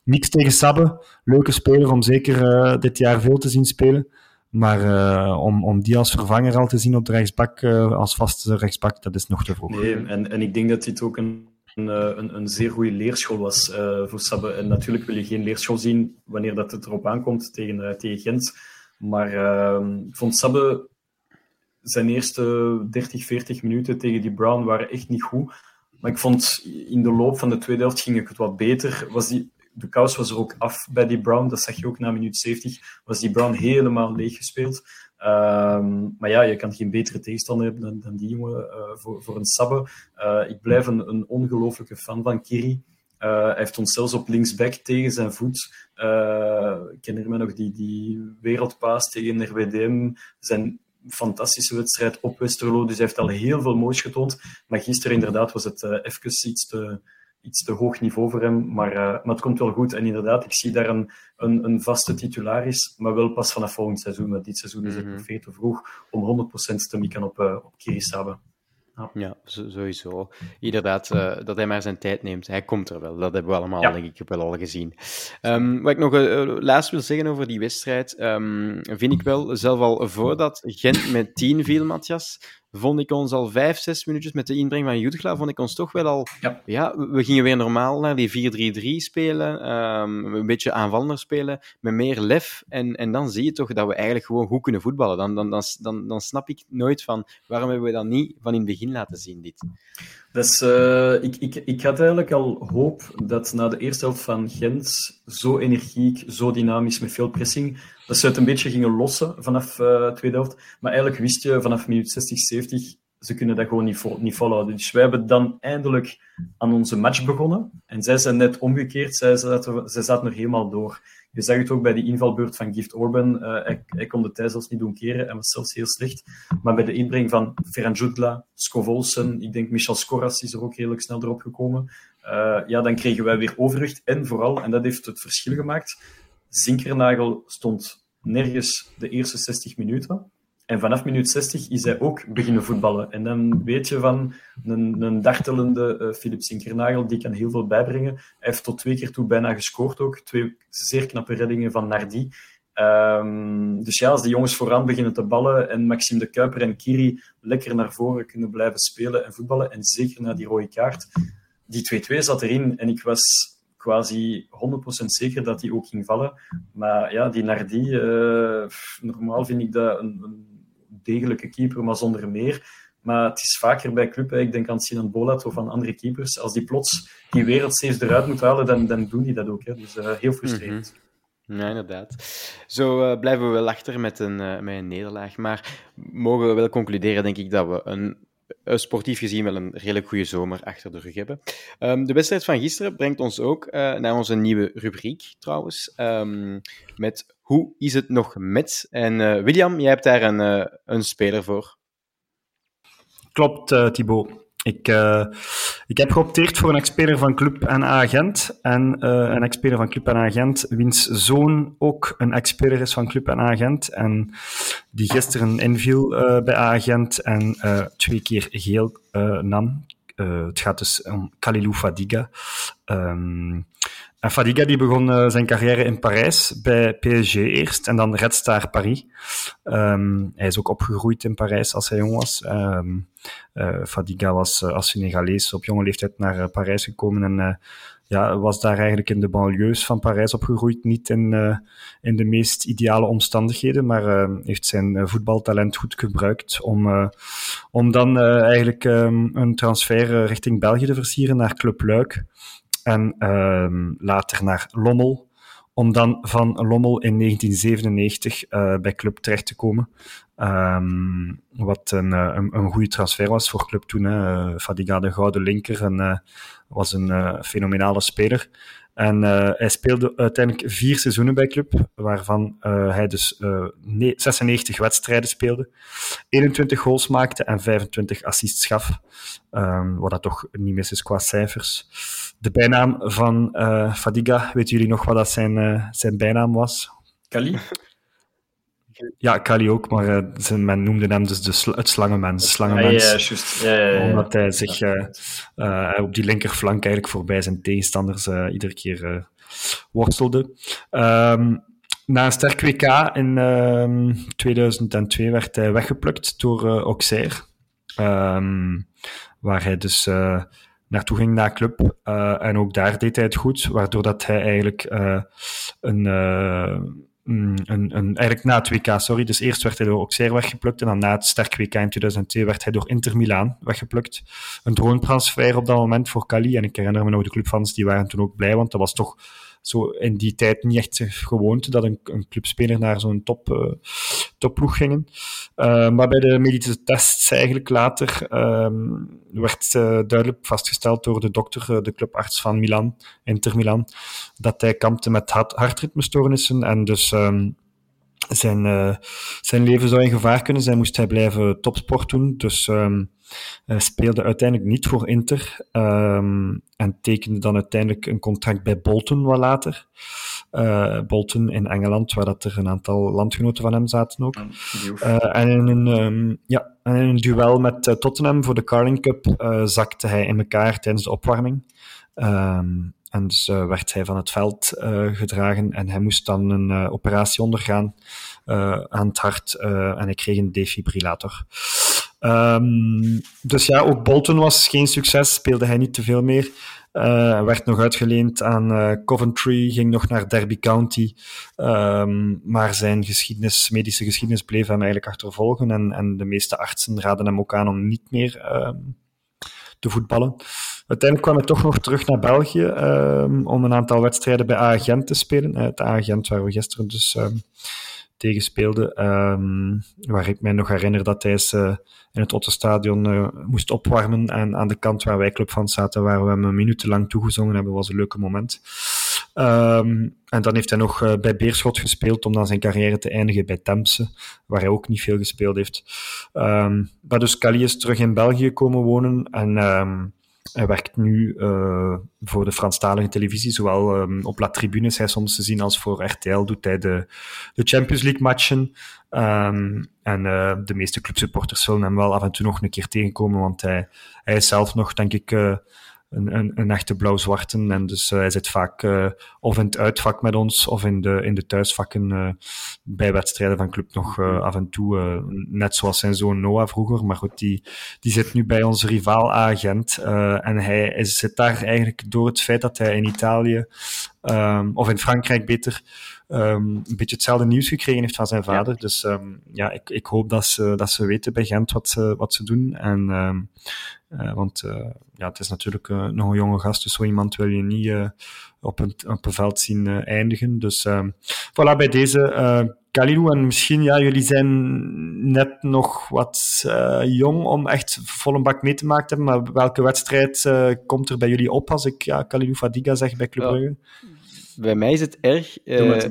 niks tegen Sabbe. Leuke speler om zeker dit jaar veel te zien spelen. Maar om, om die als vervanger al te zien op de rechtsbak, als vaste rechtsbak, dat is nog te vroeg. Nee, en, en ik denk dat dit ook een een, een, een, zeer goede leerschool was uh, voor Sabbe. En natuurlijk wil je geen leerschool zien wanneer dat het erop aankomt tegen, uh, tegen Gent. Maar uh, ik vond Sabbe zijn eerste 30, 40 minuten tegen die Brown waren echt niet goed. Maar ik vond in de loop van de tweede helft ging ik het wat beter. Was die, de kous was er ook af bij die Brown. Dat zag je ook na minuut 70. Was die Brown helemaal leeg gespeeld. Um, maar ja, je kan geen betere tegenstander hebben dan, die jongen uh, voor, voor een Sabbe. Uh, ik blijf een, een ongelofelijke fan van Kiri. Uh, hij heeft ons zelfs op linksback tegen zijn voet. ik herinner me nog die, die wereldpaas tegen RWDM. Zijn fantastische wedstrijd op Westerlo. Dus hij heeft al heel veel moois getoond. Maar gisteren inderdaad was het even iets te, iets te hoog niveau voor hem. Maar, uh, maar het komt wel goed. En inderdaad, ik zie daar een, een, een vaste titularis, maar wel pas vanaf volgend seizoen. Want dit seizoen is het nog veel te vroeg om 100% te mikken op, uh, op Kirisabe. Ja, ja sowieso. Inderdaad, uh, dat hij maar zijn tijd neemt. Hij komt er wel. Dat hebben we allemaal, ja. denk ik, wel al gezien. Um, wat ik nog uh, laatst wil zeggen over die wedstrijd, um, vind ik wel, zelf al voordat Gent met 10 viel, Matthias, vond ik ons al vijf, zes minuutjes met de inbreng van Jutgla, vond ik ons toch wel al... Ja, ja we gingen weer normaal naar die 4-3-3 spelen, um, een beetje aanvallender spelen, met meer lef. En, en dan zie je toch dat we eigenlijk gewoon goed kunnen voetballen. Dan, dan, dan, dan, dan snap ik nooit van, waarom hebben we dat niet van in het begin laten zien, dit? Dus, uh, ik, ik, ik had eigenlijk al hoop dat na de eerste helft van Gent zo energiek, zo dynamisch, met veel pressing, dat ze het een beetje gingen lossen vanaf uh, tweede helft. Maar eigenlijk wist je vanaf minuut 60, 70, ze kunnen dat gewoon niet, niet volhouden. Dus wij hebben dan eindelijk aan onze match begonnen. En zij zijn net omgekeerd, zij zaten, zij zaten nog helemaal door. Je zag het ook bij die invalbeurt van Gift Orban. Uh, hij, hij, kon de tijd zelfs niet doen keren en was zelfs heel slecht. Maar bij de inbreng van Ferran Jutla, Scovolsen, ik denk Michel Scoras is er ook redelijk snel erop gekomen. Uh, ja, dan kregen wij weer overwicht. En vooral, en dat heeft het verschil gemaakt, Zinkernagel stond nergens de eerste 60 minuten. En vanaf minuut 60 is hij ook beginnen voetballen. En dan weet je van een, een dartelende uh, Philip Sinkernagel, die kan heel veel bijbrengen. Hij heeft tot twee keer toe bijna gescoord ook. Twee zeer knappe reddingen van Nardi. Um, dus ja, als die jongens vooraan beginnen te ballen en Maxime de Kuiper en Kiri lekker naar voren kunnen blijven spelen en voetballen, en zeker na die rode kaart, die 2-2 zat erin en ik was quasi 100% zeker dat die ook ging vallen. Maar ja, die Nardi, uh, normaal vind ik dat een, een degelijke keeper, maar zonder meer. Maar het is vaker bij club, ik denk aan Sinan Bolat of aan andere keepers, als die plots die wereldsaves eruit moeten halen, dan, dan doen die dat ook. Hè. Dus uh, heel frustrerend. Mm. Ja, inderdaad. Zo uh, blijven we wel achter met een, met een nederlaag. Maar mogen we wel concluderen, denk ik, dat we een, sportief gezien wel een redelijk goede zomer achter de rug hebben. Um, de wedstrijd van gisteren brengt ons ook naar onze nieuwe rubriek, trouwens. Um, met hoe is het nog met? En uh, William, jij hebt daar een, een speler voor. Klopt, Thibaut. Ik, uh, ik heb geopteerd voor een ex-speler van Club NA Gent. En uh, een ex-speler van Club NA Gent, wiens zoon ook een ex-speler is van Club NA Gent. En die gisteren inviel uh, bij A Gent en twee keer geel nam. het gaat dus om Kalilou Fadiga. Um, en Fadiga die begon uh, zijn carrière in Parijs, bij PSG eerst, en dan Red Star Paris. Um, hij is ook opgegroeid in Parijs als hij jong was. Um, uh, Fadiga was uh, als Senegalees op jonge leeftijd naar Parijs gekomen en ja, was daar eigenlijk in de banlieues van Parijs opgegroeid. Niet in, in de meest ideale omstandigheden, maar heeft zijn voetbaltalent goed gebruikt om, om dan eigenlijk um, een transfer richting België te versieren naar Club Luik en um, later naar Lommel, om dan van Lommel in 1997 uh, bij Club terecht te komen. Um, wat een, een, een goede transfer was voor Club toen. Hè. Fadiga de gouden linker was een fenomenale speler. En uh, hij speelde uiteindelijk vier seizoenen bij Club, waarvan uh, hij dus uh, 96 wedstrijden speelde, 21 goals maakte en 25 assists gaf. Um, wat dat toch niet mis is qua cijfers. De bijnaam van Fadiga, weten jullie nog wat dat zijn, zijn bijnaam was? Kali? Ja, Kali ook, maar uh, men noemde hem dus de sl het slangenmens. slangenmens ah, ja, just. Ja, Omdat hij zich uh, uh, op die linkerflank eigenlijk voorbij zijn tegenstanders iedere keer worstelde. Um, na een sterk WK in um, 2002 werd hij weggeplukt door Auxerre. Um, waar hij dus naartoe ging naar club. en ook daar deed hij het goed, waardoor dat hij eigenlijk een een, eigenlijk na het WK, sorry. Dus eerst werd hij door Auxerre weggeplukt en dan na het sterk WK in 2002 werd hij door Inter Milaan weggeplukt. Een droomtransfer op dat moment voor Cali. En ik herinner me nog de clubfans, die waren toen ook blij, want dat was toch zo in die tijd niet echt gewoonte dat een, een clubspeler naar zo'n top, uh, topploeg gingen. Uh, maar bij de medische tests eigenlijk later um, werd uh, duidelijk vastgesteld door de dokter, de clubarts van Milan, Inter Milan, dat hij kampte met hart hartritmestoornissen en dus um, zijn, zijn leven zou in gevaar kunnen zijn, moest hij blijven topsport doen. Dus um, hij speelde uiteindelijk niet voor Inter um, en tekende dan uiteindelijk een contract bij Bolton wat later. Uh, Bolton in Engeland, waar dat er een aantal landgenoten van hem zaten ook. Uh, en in een, um, ja, en in een duel met Tottenham voor de Carling Cup zakte hij in elkaar tijdens de opwarming. Um, en dus uh, werd hij van het veld uh, gedragen en hij moest dan een uh, operatie ondergaan aan het hart en hij kreeg een defibrillator. Um, dus ja, ook Bolton was geen succes, speelde hij niet te veel meer. werd nog uitgeleend aan Coventry, ging nog naar Derby County, um, maar zijn geschiedenis, medische geschiedenis bleef hem eigenlijk achtervolgen en, en de meeste artsen raden hem ook aan om niet meer um, te voetballen. Uiteindelijk kwam hij toch nog terug naar België om een aantal wedstrijden bij A-Gent te spelen. Het A-Gent waar we gisteren dus tegen speelde. ehm, waar ik mij nog herinner dat hij eens, eh, in het Ottenstadion eh moest opwarmen. En aan de kant waar wij club van zaten, waar we hem minutenlang toegezongen hebben, was een leuke moment. Ehm, en dan heeft hij nog eh, bij Beerschot gespeeld om dan zijn carrière te eindigen bij Temse, waar hij ook niet veel gespeeld heeft. Ehm, maar dus Kali is terug in België komen wonen en hij werkt nu eh, voor de Franstalige televisie, zowel ehm, op La Tribune is hij soms te zien als voor RTL doet hij de, de Champions League matchen. Ehm, en eh, de meeste clubsupporters zullen hem wel af en toe nog een keer tegenkomen, want hij, hij is zelf nog, denk ik, eh, een, een, een echte blauw-zwarte. En dus eh, hij zit vaak eh, of in het uitvak met ons, of in de, in de thuisvakken eh, bij wedstrijden van club nog af en toe. net zoals zijn zoon Noah vroeger. Maar goed, die, die zit nu bij onze rivaal agent. en hij is, zit daar eigenlijk door het feit dat hij in Italië, ehm, of in Frankrijk beter, ehm, een beetje hetzelfde nieuws gekregen heeft van zijn vader. Dus ehm, ja, ik, ik hoop dat ze, dat ze weten bij Gent wat ze, wat ze doen. En, ehm, eh, want eh, ja, het is natuurlijk eh, nog een jonge gast, dus zo iemand wil je niet op, een, op een veld zien eindigen. Dus voilà, bij deze Kalilou. En misschien, ja, jullie zijn net nog wat jong om echt vol een bak mee te maken te hebben. Maar welke wedstrijd komt er bij jullie op als ik ja, Kalilou Fadiga zeg bij Club Ja. Bij mij is het erg. Thibaut.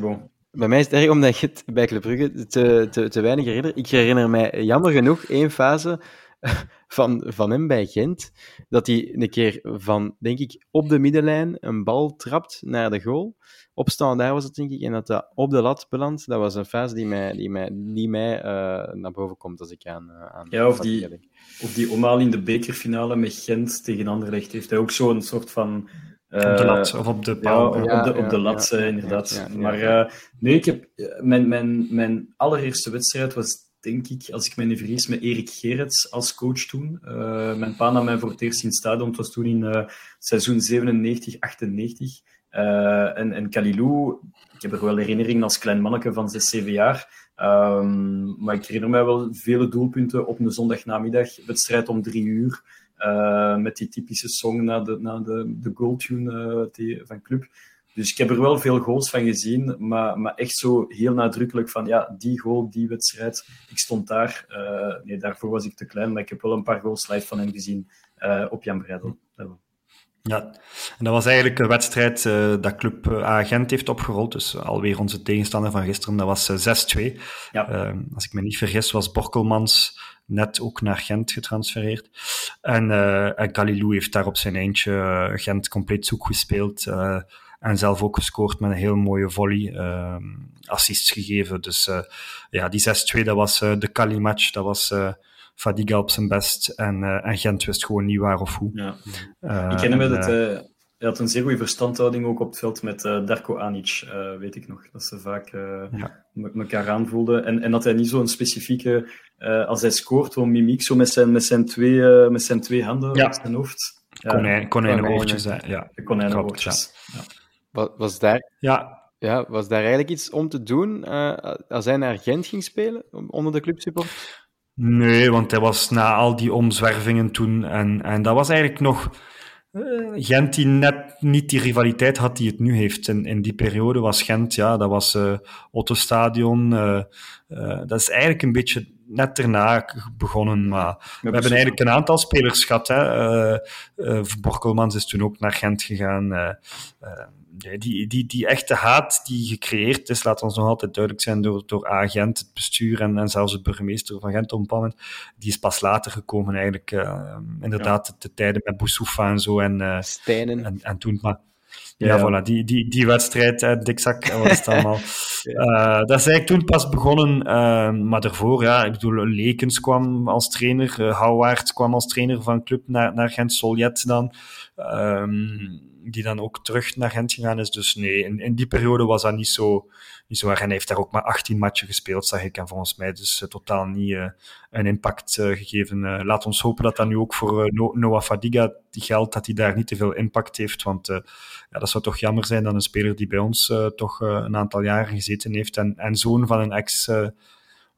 bij mij is het erg omdat je het bij Club Brugge te, te, te weinig herinnert. Ik herinner mij jammer genoeg één fase van, van hem bij Gent. Dat hij een keer van, denk ik, op de middenlijn een bal trapt naar de goal. Opstaan daar was het, denk ik. En dat dat op de lat belandt. Dat was een fase die mij, die mij, die mij eh, naar boven komt als ik aan, eh, aan Ja, of die-. Of die omhaal in de bekerfinale met Gent tegen Anderlecht heeft hij ook zo'n soort van... op de eh, lat of op de Ja, paal? op, Ja, de, op de ja, lat, inderdaad. ja, ja, maar ja. eh, nee, ik heb, eh, mijn, mijn, mijn allereerste wedstrijd was, denk ik, als ik me niet vergis, met Erik Gerets als coach toen. Eh, mijn pa nam mij voor het eerst in het stadion. Het was toen in eh, seizoen 97, 98. Eh, en, en Kalilou, ik heb er wel herinneringen als klein manneke van 6, 7 jaar. Ehm, maar ik herinner mij wel vele doelpunten op een zondagnamiddag. Wedstrijd om drie uur. Eh, met die typische song na de, na de, de goaltune eh, die- van club. Dus ik heb er wel veel goals van gezien, maar, maar echt zo heel nadrukkelijk van ja, die goal, die wedstrijd. Ik stond daar. eh, nee, daarvoor was ik te klein, maar ik heb wel een paar goals live van hem gezien op Jan Breidel. Ja, en dat was eigenlijk een wedstrijd eh, dat Club eh, Agent heeft opgerold. Dus alweer onze tegenstander van gisteren, dat was eh, 6-2. Ja. Eh, als ik me niet vergis, was Borkelmans net ook naar Gent getransfereerd. En, eh en Kalilou heeft daar op zijn eindje Gent compleet zoek gespeeld. en zelf ook gescoord met een heel mooie volley. eh assists gegeven. Dus ja, die 6-2, dat was de Kali-match. Dat was Fadiga op zijn best. En, eh, en Gent wist gewoon niet waar of hoe. Ja. Eh, ik ken hem met het. eh, hij had een zeer goede verstandhouding ook op het veld met eh, Darko Anic, eh, weet ik nog. Dat ze vaak eh Ja. elkaar aanvoelden. En, en dat hij niet zo'n specifieke, eh, als hij scoort, zo'n mimiek, zo met zijn, met zijn, twee, eh, met zijn twee handen Ja. op zijn hoofd. Ja, Konijn, konijnenoortjes, ja. konijnenoortjes. Ja. Was, was daar Ja, Ja, was daar eigenlijk iets om te doen eh, als hij naar Gent ging spelen, onder de clubsupport? Nee, want hij was na al die omzwervingen toen, en, en dat was eigenlijk nog eh, Gent die net niet die rivaliteit had die het nu heeft. In, in die periode was Gent, ja, dat was eh Otto Stadion, eh, dat is eigenlijk een beetje net daarna begonnen, maar we hebben eigenlijk een aantal spelers gehad. Hè. Borkelmans is toen ook naar Gent gegaan. Eh, eh, die, die, die echte haat die gecreëerd is, laat ons nog altijd duidelijk zijn, door, door A-Gent, het bestuur en, en zelfs de burgemeester van Gent op moment, die is pas later gekomen eigenlijk. eh, inderdaad, de tijden met Boussoufa en zo en, eh, Stijnen. en, en toen, maar... Ja, Ja. voilà, die, die, die wedstrijd, hè, dikzak, en wat is het allemaal. Eh, dat is eigenlijk toen pas begonnen, eh, maar daarvoor, ja, ik bedoel, Lekens kwam als trainer, uh, Houwaard kwam als trainer van club naar, naar Gent, Soljet dan, ehm, die dan ook terug naar Gent gegaan is. Dus nee, in, in die periode was dat niet zo, niet zo erg. En hij heeft daar ook maar 18 matchen gespeeld, zag ik, en volgens mij dus eh, totaal niet eh, een impact eh, gegeven. Laat ons hopen dat dat nu ook voor No- Noah Fadiga geldt, dat hij daar niet te veel impact heeft, want ja, dat zou toch jammer zijn dat een speler die bij ons toch een aantal jaren gezeten heeft en, en zoon van een ex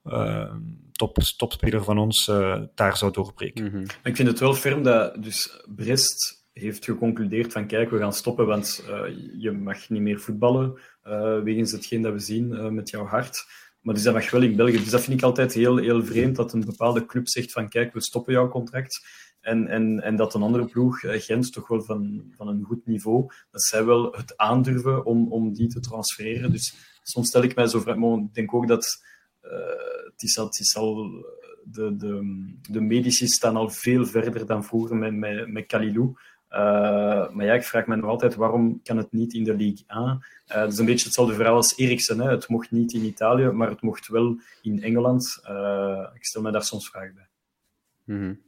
eh, top, topspeler van ons uh, daar zou doorbreken. Mhm. Ik vind het wel ferm dat dus Brest heeft geconcludeerd van kijk, we gaan stoppen, want uh, je mag niet meer voetballen uh, wegens hetgeen dat we zien uh, met jouw hart. Maar dus dat mag wel in België. Dus dat vind ik altijd heel, heel vreemd dat een bepaalde club zegt van kijk, we stoppen jouw contract. En, en, en dat een andere ploeg, eh, Gent, toch wel van, van een goed niveau, dat zij wel het aandurven om, om die te transfereren. Dus soms stel ik mij zo maar ik denk ook dat het, is het is al de, de, de medici staan al veel verder dan vroeger met, met, met Kalilou. Uh, maar ja, ik vraag me nog altijd waarom kan het niet in de Ligue 1? Uh, dat is een beetje hetzelfde verhaal als Eriksen. Het mocht niet in Italië, maar het mocht wel in Engeland. Uh, ik stel me daar soms vragen bij. -hmm.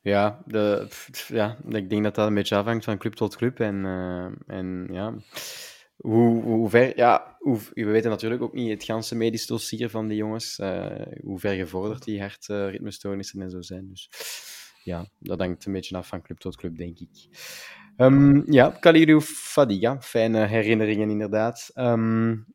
Ja, de, ja, ik denk dat dat een beetje afhangt van club tot club. En, en ja, hoe, hoe ver, ja, hoe, we weten natuurlijk ook niet het ganse medisch dossier van die jongens, hoe ver gevorderd die hartritmestoornissen en zo zijn. Dus ja, dat hangt een beetje af van club tot club, denk ik. Um, ja, Kalidou Fadiga, fijne herinneringen inderdaad. Um,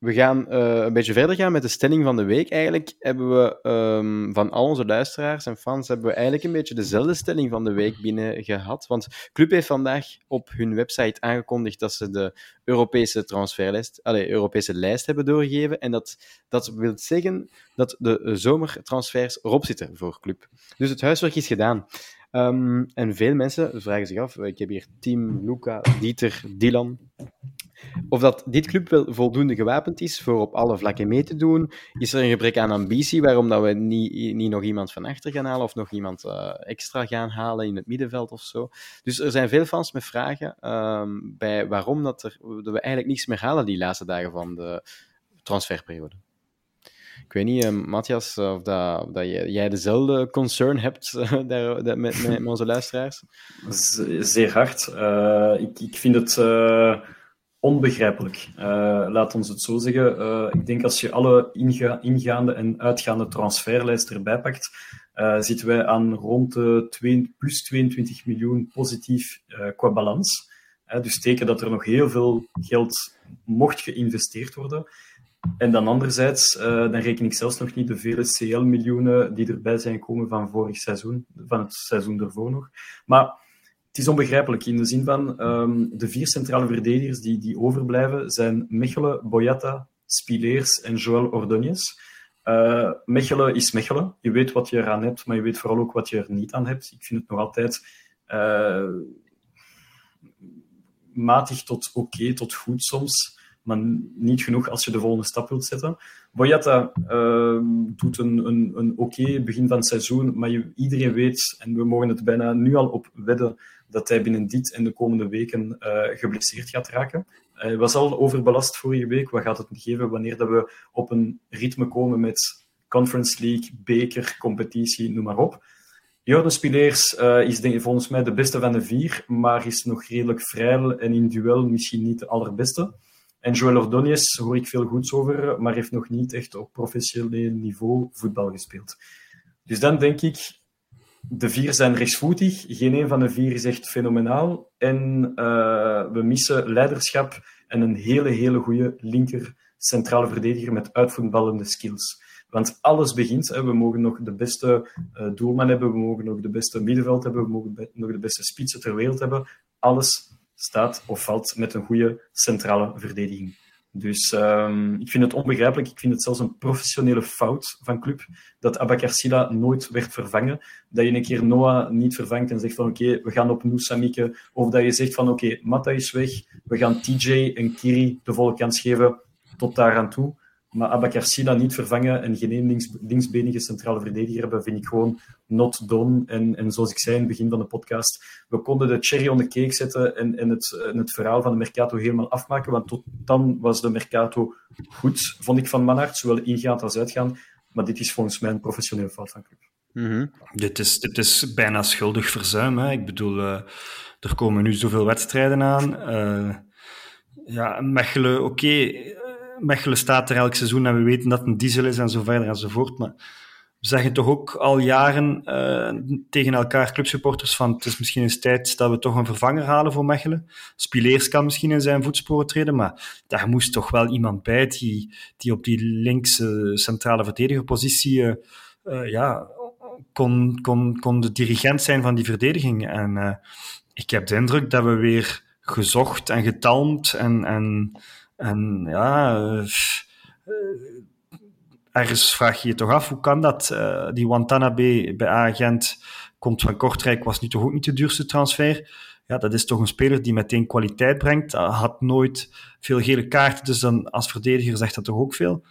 we gaan uh, een beetje verder gaan met de stelling van de week. Eigenlijk hebben we um, van al onze luisteraars en fans hebben we eigenlijk een beetje dezelfde stelling van de week binnen gehad. Want Club heeft vandaag op hun website aangekondigd dat ze de Europese transferlijst, allez, Europese lijst hebben doorgegeven. En dat, dat wil zeggen dat de zomertransfers erop zitten voor Club. Dus het huiswerk is gedaan. Um, en veel mensen vragen zich af, ik heb hier Team, Luca, Dieter, Dylan, of dat dit club wel voldoende gewapend is voor op alle vlakken mee te doen. Is er een gebrek aan ambitie waarom dat we niet, niet nog iemand van achter gaan halen of nog iemand uh, extra gaan halen in het middenveld of zo. Dus er zijn veel fans met vragen um, bij waarom dat, er, dat we eigenlijk niets meer halen die laatste dagen van de transferperiode. Ik weet niet, uh, Matthias, of dat, dat jij, jij dezelfde concern hebt uh, daar, dat, met, met, onze luisteraars? Zeer hard. Ik, ik vind het onbegrijpelijk. Laat ons het zo zeggen. Ik denk als je alle inga ingaande en uitgaande transferlijst erbij pakt, zitten wij aan rond de 2, plus 22 miljoen positief qua balans. dus teken dat er nog heel veel geld mocht geïnvesteerd worden. En dan anderzijds, dan reken ik zelfs nog niet de vele CL-miljoenen die erbij zijn gekomen van vorig seizoen, van het seizoen ervoor nog. Maar het is onbegrijpelijk in de zin van um, de vier centrale verdedigers die, die overblijven zijn Mechelen, Boyata, Spileers en Joël Ordóñez. Uh, Mechelen is Mechelen. Je weet wat je eraan hebt, maar je weet vooral ook wat je er niet aan hebt. Ik vind het nog altijd uh, matig tot oké, tot goed soms, maar niet genoeg als je de volgende stap wilt zetten. Boyata uh, doet een, een, een oké begin van het seizoen, maar iedereen weet, en we mogen het bijna nu al op wedden, dat hij binnen dit en de komende weken uh, geblesseerd gaat raken. Hij was al overbelast vorige week. Wat gaat het geven wanneer dat we op een ritme komen met Conference League, beker, competitie, noem maar op. Jordan Spileers uh, is denk, volgens mij de beste van de vier, maar is nog redelijk vrij en in duel misschien niet de allerbeste. En Joel Ordóñez hoor ik veel goeds over, maar heeft nog niet echt op professioneel niveau voetbal gespeeld. Dus dan denk ik, de vier zijn rechtsvoetig. Geen een van de vier is echt fenomenaal. En uh, we missen leiderschap en een hele, hele goede linker centrale verdediger met uitvoetballende skills. Want alles begint. Hè. We mogen nog de beste uh, doelman hebben, we mogen nog de beste middenveld hebben, we mogen nog de beste spitsen ter wereld hebben. Alles staat of valt met een goede centrale verdediging. Dus um, ik vind het onbegrijpelijk. Ik vind het zelfs een professionele fout van club dat Abakar Silla nooit werd vervangen. Dat je een keer Noah niet vervangt en zegt van oké, we gaan op Noosa mikken. Of dat je zegt van oké, Matta is weg, we gaan TJ en Kiri de volle kans geven tot daar aan toe. Maar Abakar Silla niet vervangen en geen links, linksbenige centrale verdediger hebben, vind ik gewoon not done. En, en zoals ik zei in het begin van de podcast, we konden de cherry on the cake zetten en, en, het, het verhaal van de Mercato helemaal afmaken, want tot dan was de Mercato goed, vond ik van Manhart, zowel ingaand als uitgaan. Maar dit is volgens mij een professionele fout van club. -hmm. dit, is, dit is bijna schuldig verzuim. Hè? Ik bedoel, uh, er komen nu zoveel wedstrijden aan. Uh, ja, Mechelen, oké, Mechelen staat er elk seizoen en we weten dat het een diesel is en zo verder enzovoort. Maar we zeggen toch ook al jaren uh, tegen elkaar, clubsupporters, van het is misschien eens tijd dat we toch een vervanger halen voor Mechelen. Spileers kan misschien in zijn voetsporen treden, maar daar moest toch wel iemand bij die, die op die linkse centrale verdedigerpositie uh, uh, ja, kon, kon, kon de dirigent zijn van die verdediging. En ik heb de indruk dat we weer gezocht en getalmd en, en en ja, ergens vraag je je toch af, hoe kan dat? Uh, die Watanabe bij Agent komt van Kortrijk, was nu toch ook niet de duurste transfer? Ja, dat is toch een speler die meteen kwaliteit brengt. had nooit veel gele kaarten, dus dan als verdediger zegt dat toch ook veel.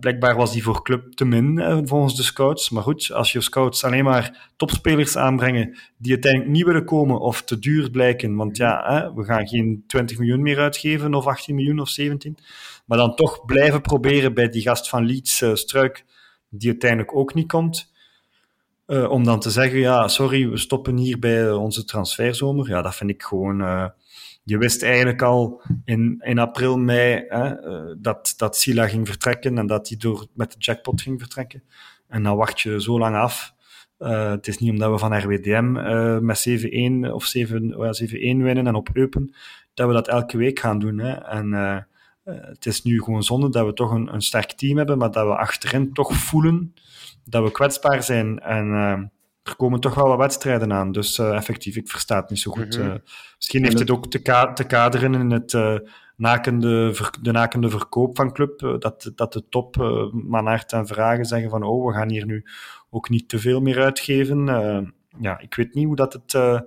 Blijkbaar was die voor club te min, eh, volgens de scouts. Maar goed, als je scouts alleen maar topspelers aanbrengen die uiteindelijk niet willen komen of te duur blijken, want ja, hè, we gaan geen 20 miljoen meer uitgeven of 18 miljoen of 17, maar dan toch blijven proberen bij die gast van Leeds, uh, Struik, die uiteindelijk ook niet komt, uh, om dan te zeggen, ja, sorry, we stoppen hier bij onze transferzomer. Ja, dat vind ik gewoon je wist eigenlijk al in, in april, mei hè, uh, dat, dat Sila ging vertrekken en dat hij door met de jackpot ging vertrekken. En dan wacht je zo lang af. Uh, het is niet omdat we van RWDM uh, met 7-1 of 7, 7-1 winnen en op Eupen, dat we dat elke week gaan doen. Hè. En het is nu gewoon zonde dat we toch een, een sterk team hebben, maar dat we achterin toch voelen dat we kwetsbaar zijn. En er komen toch wel wat wedstrijden aan. Dus uh, effectief, ik versta het niet zo goed. Mm -hmm. uh, misschien heeft het ook te, ka te kaderen in het uh, nakende de nakende verkoop van club. dat, dat de top hart en vragen zeggen van oh, we gaan hier nu ook niet te veel meer uitgeven. ja, ik weet niet hoe dat het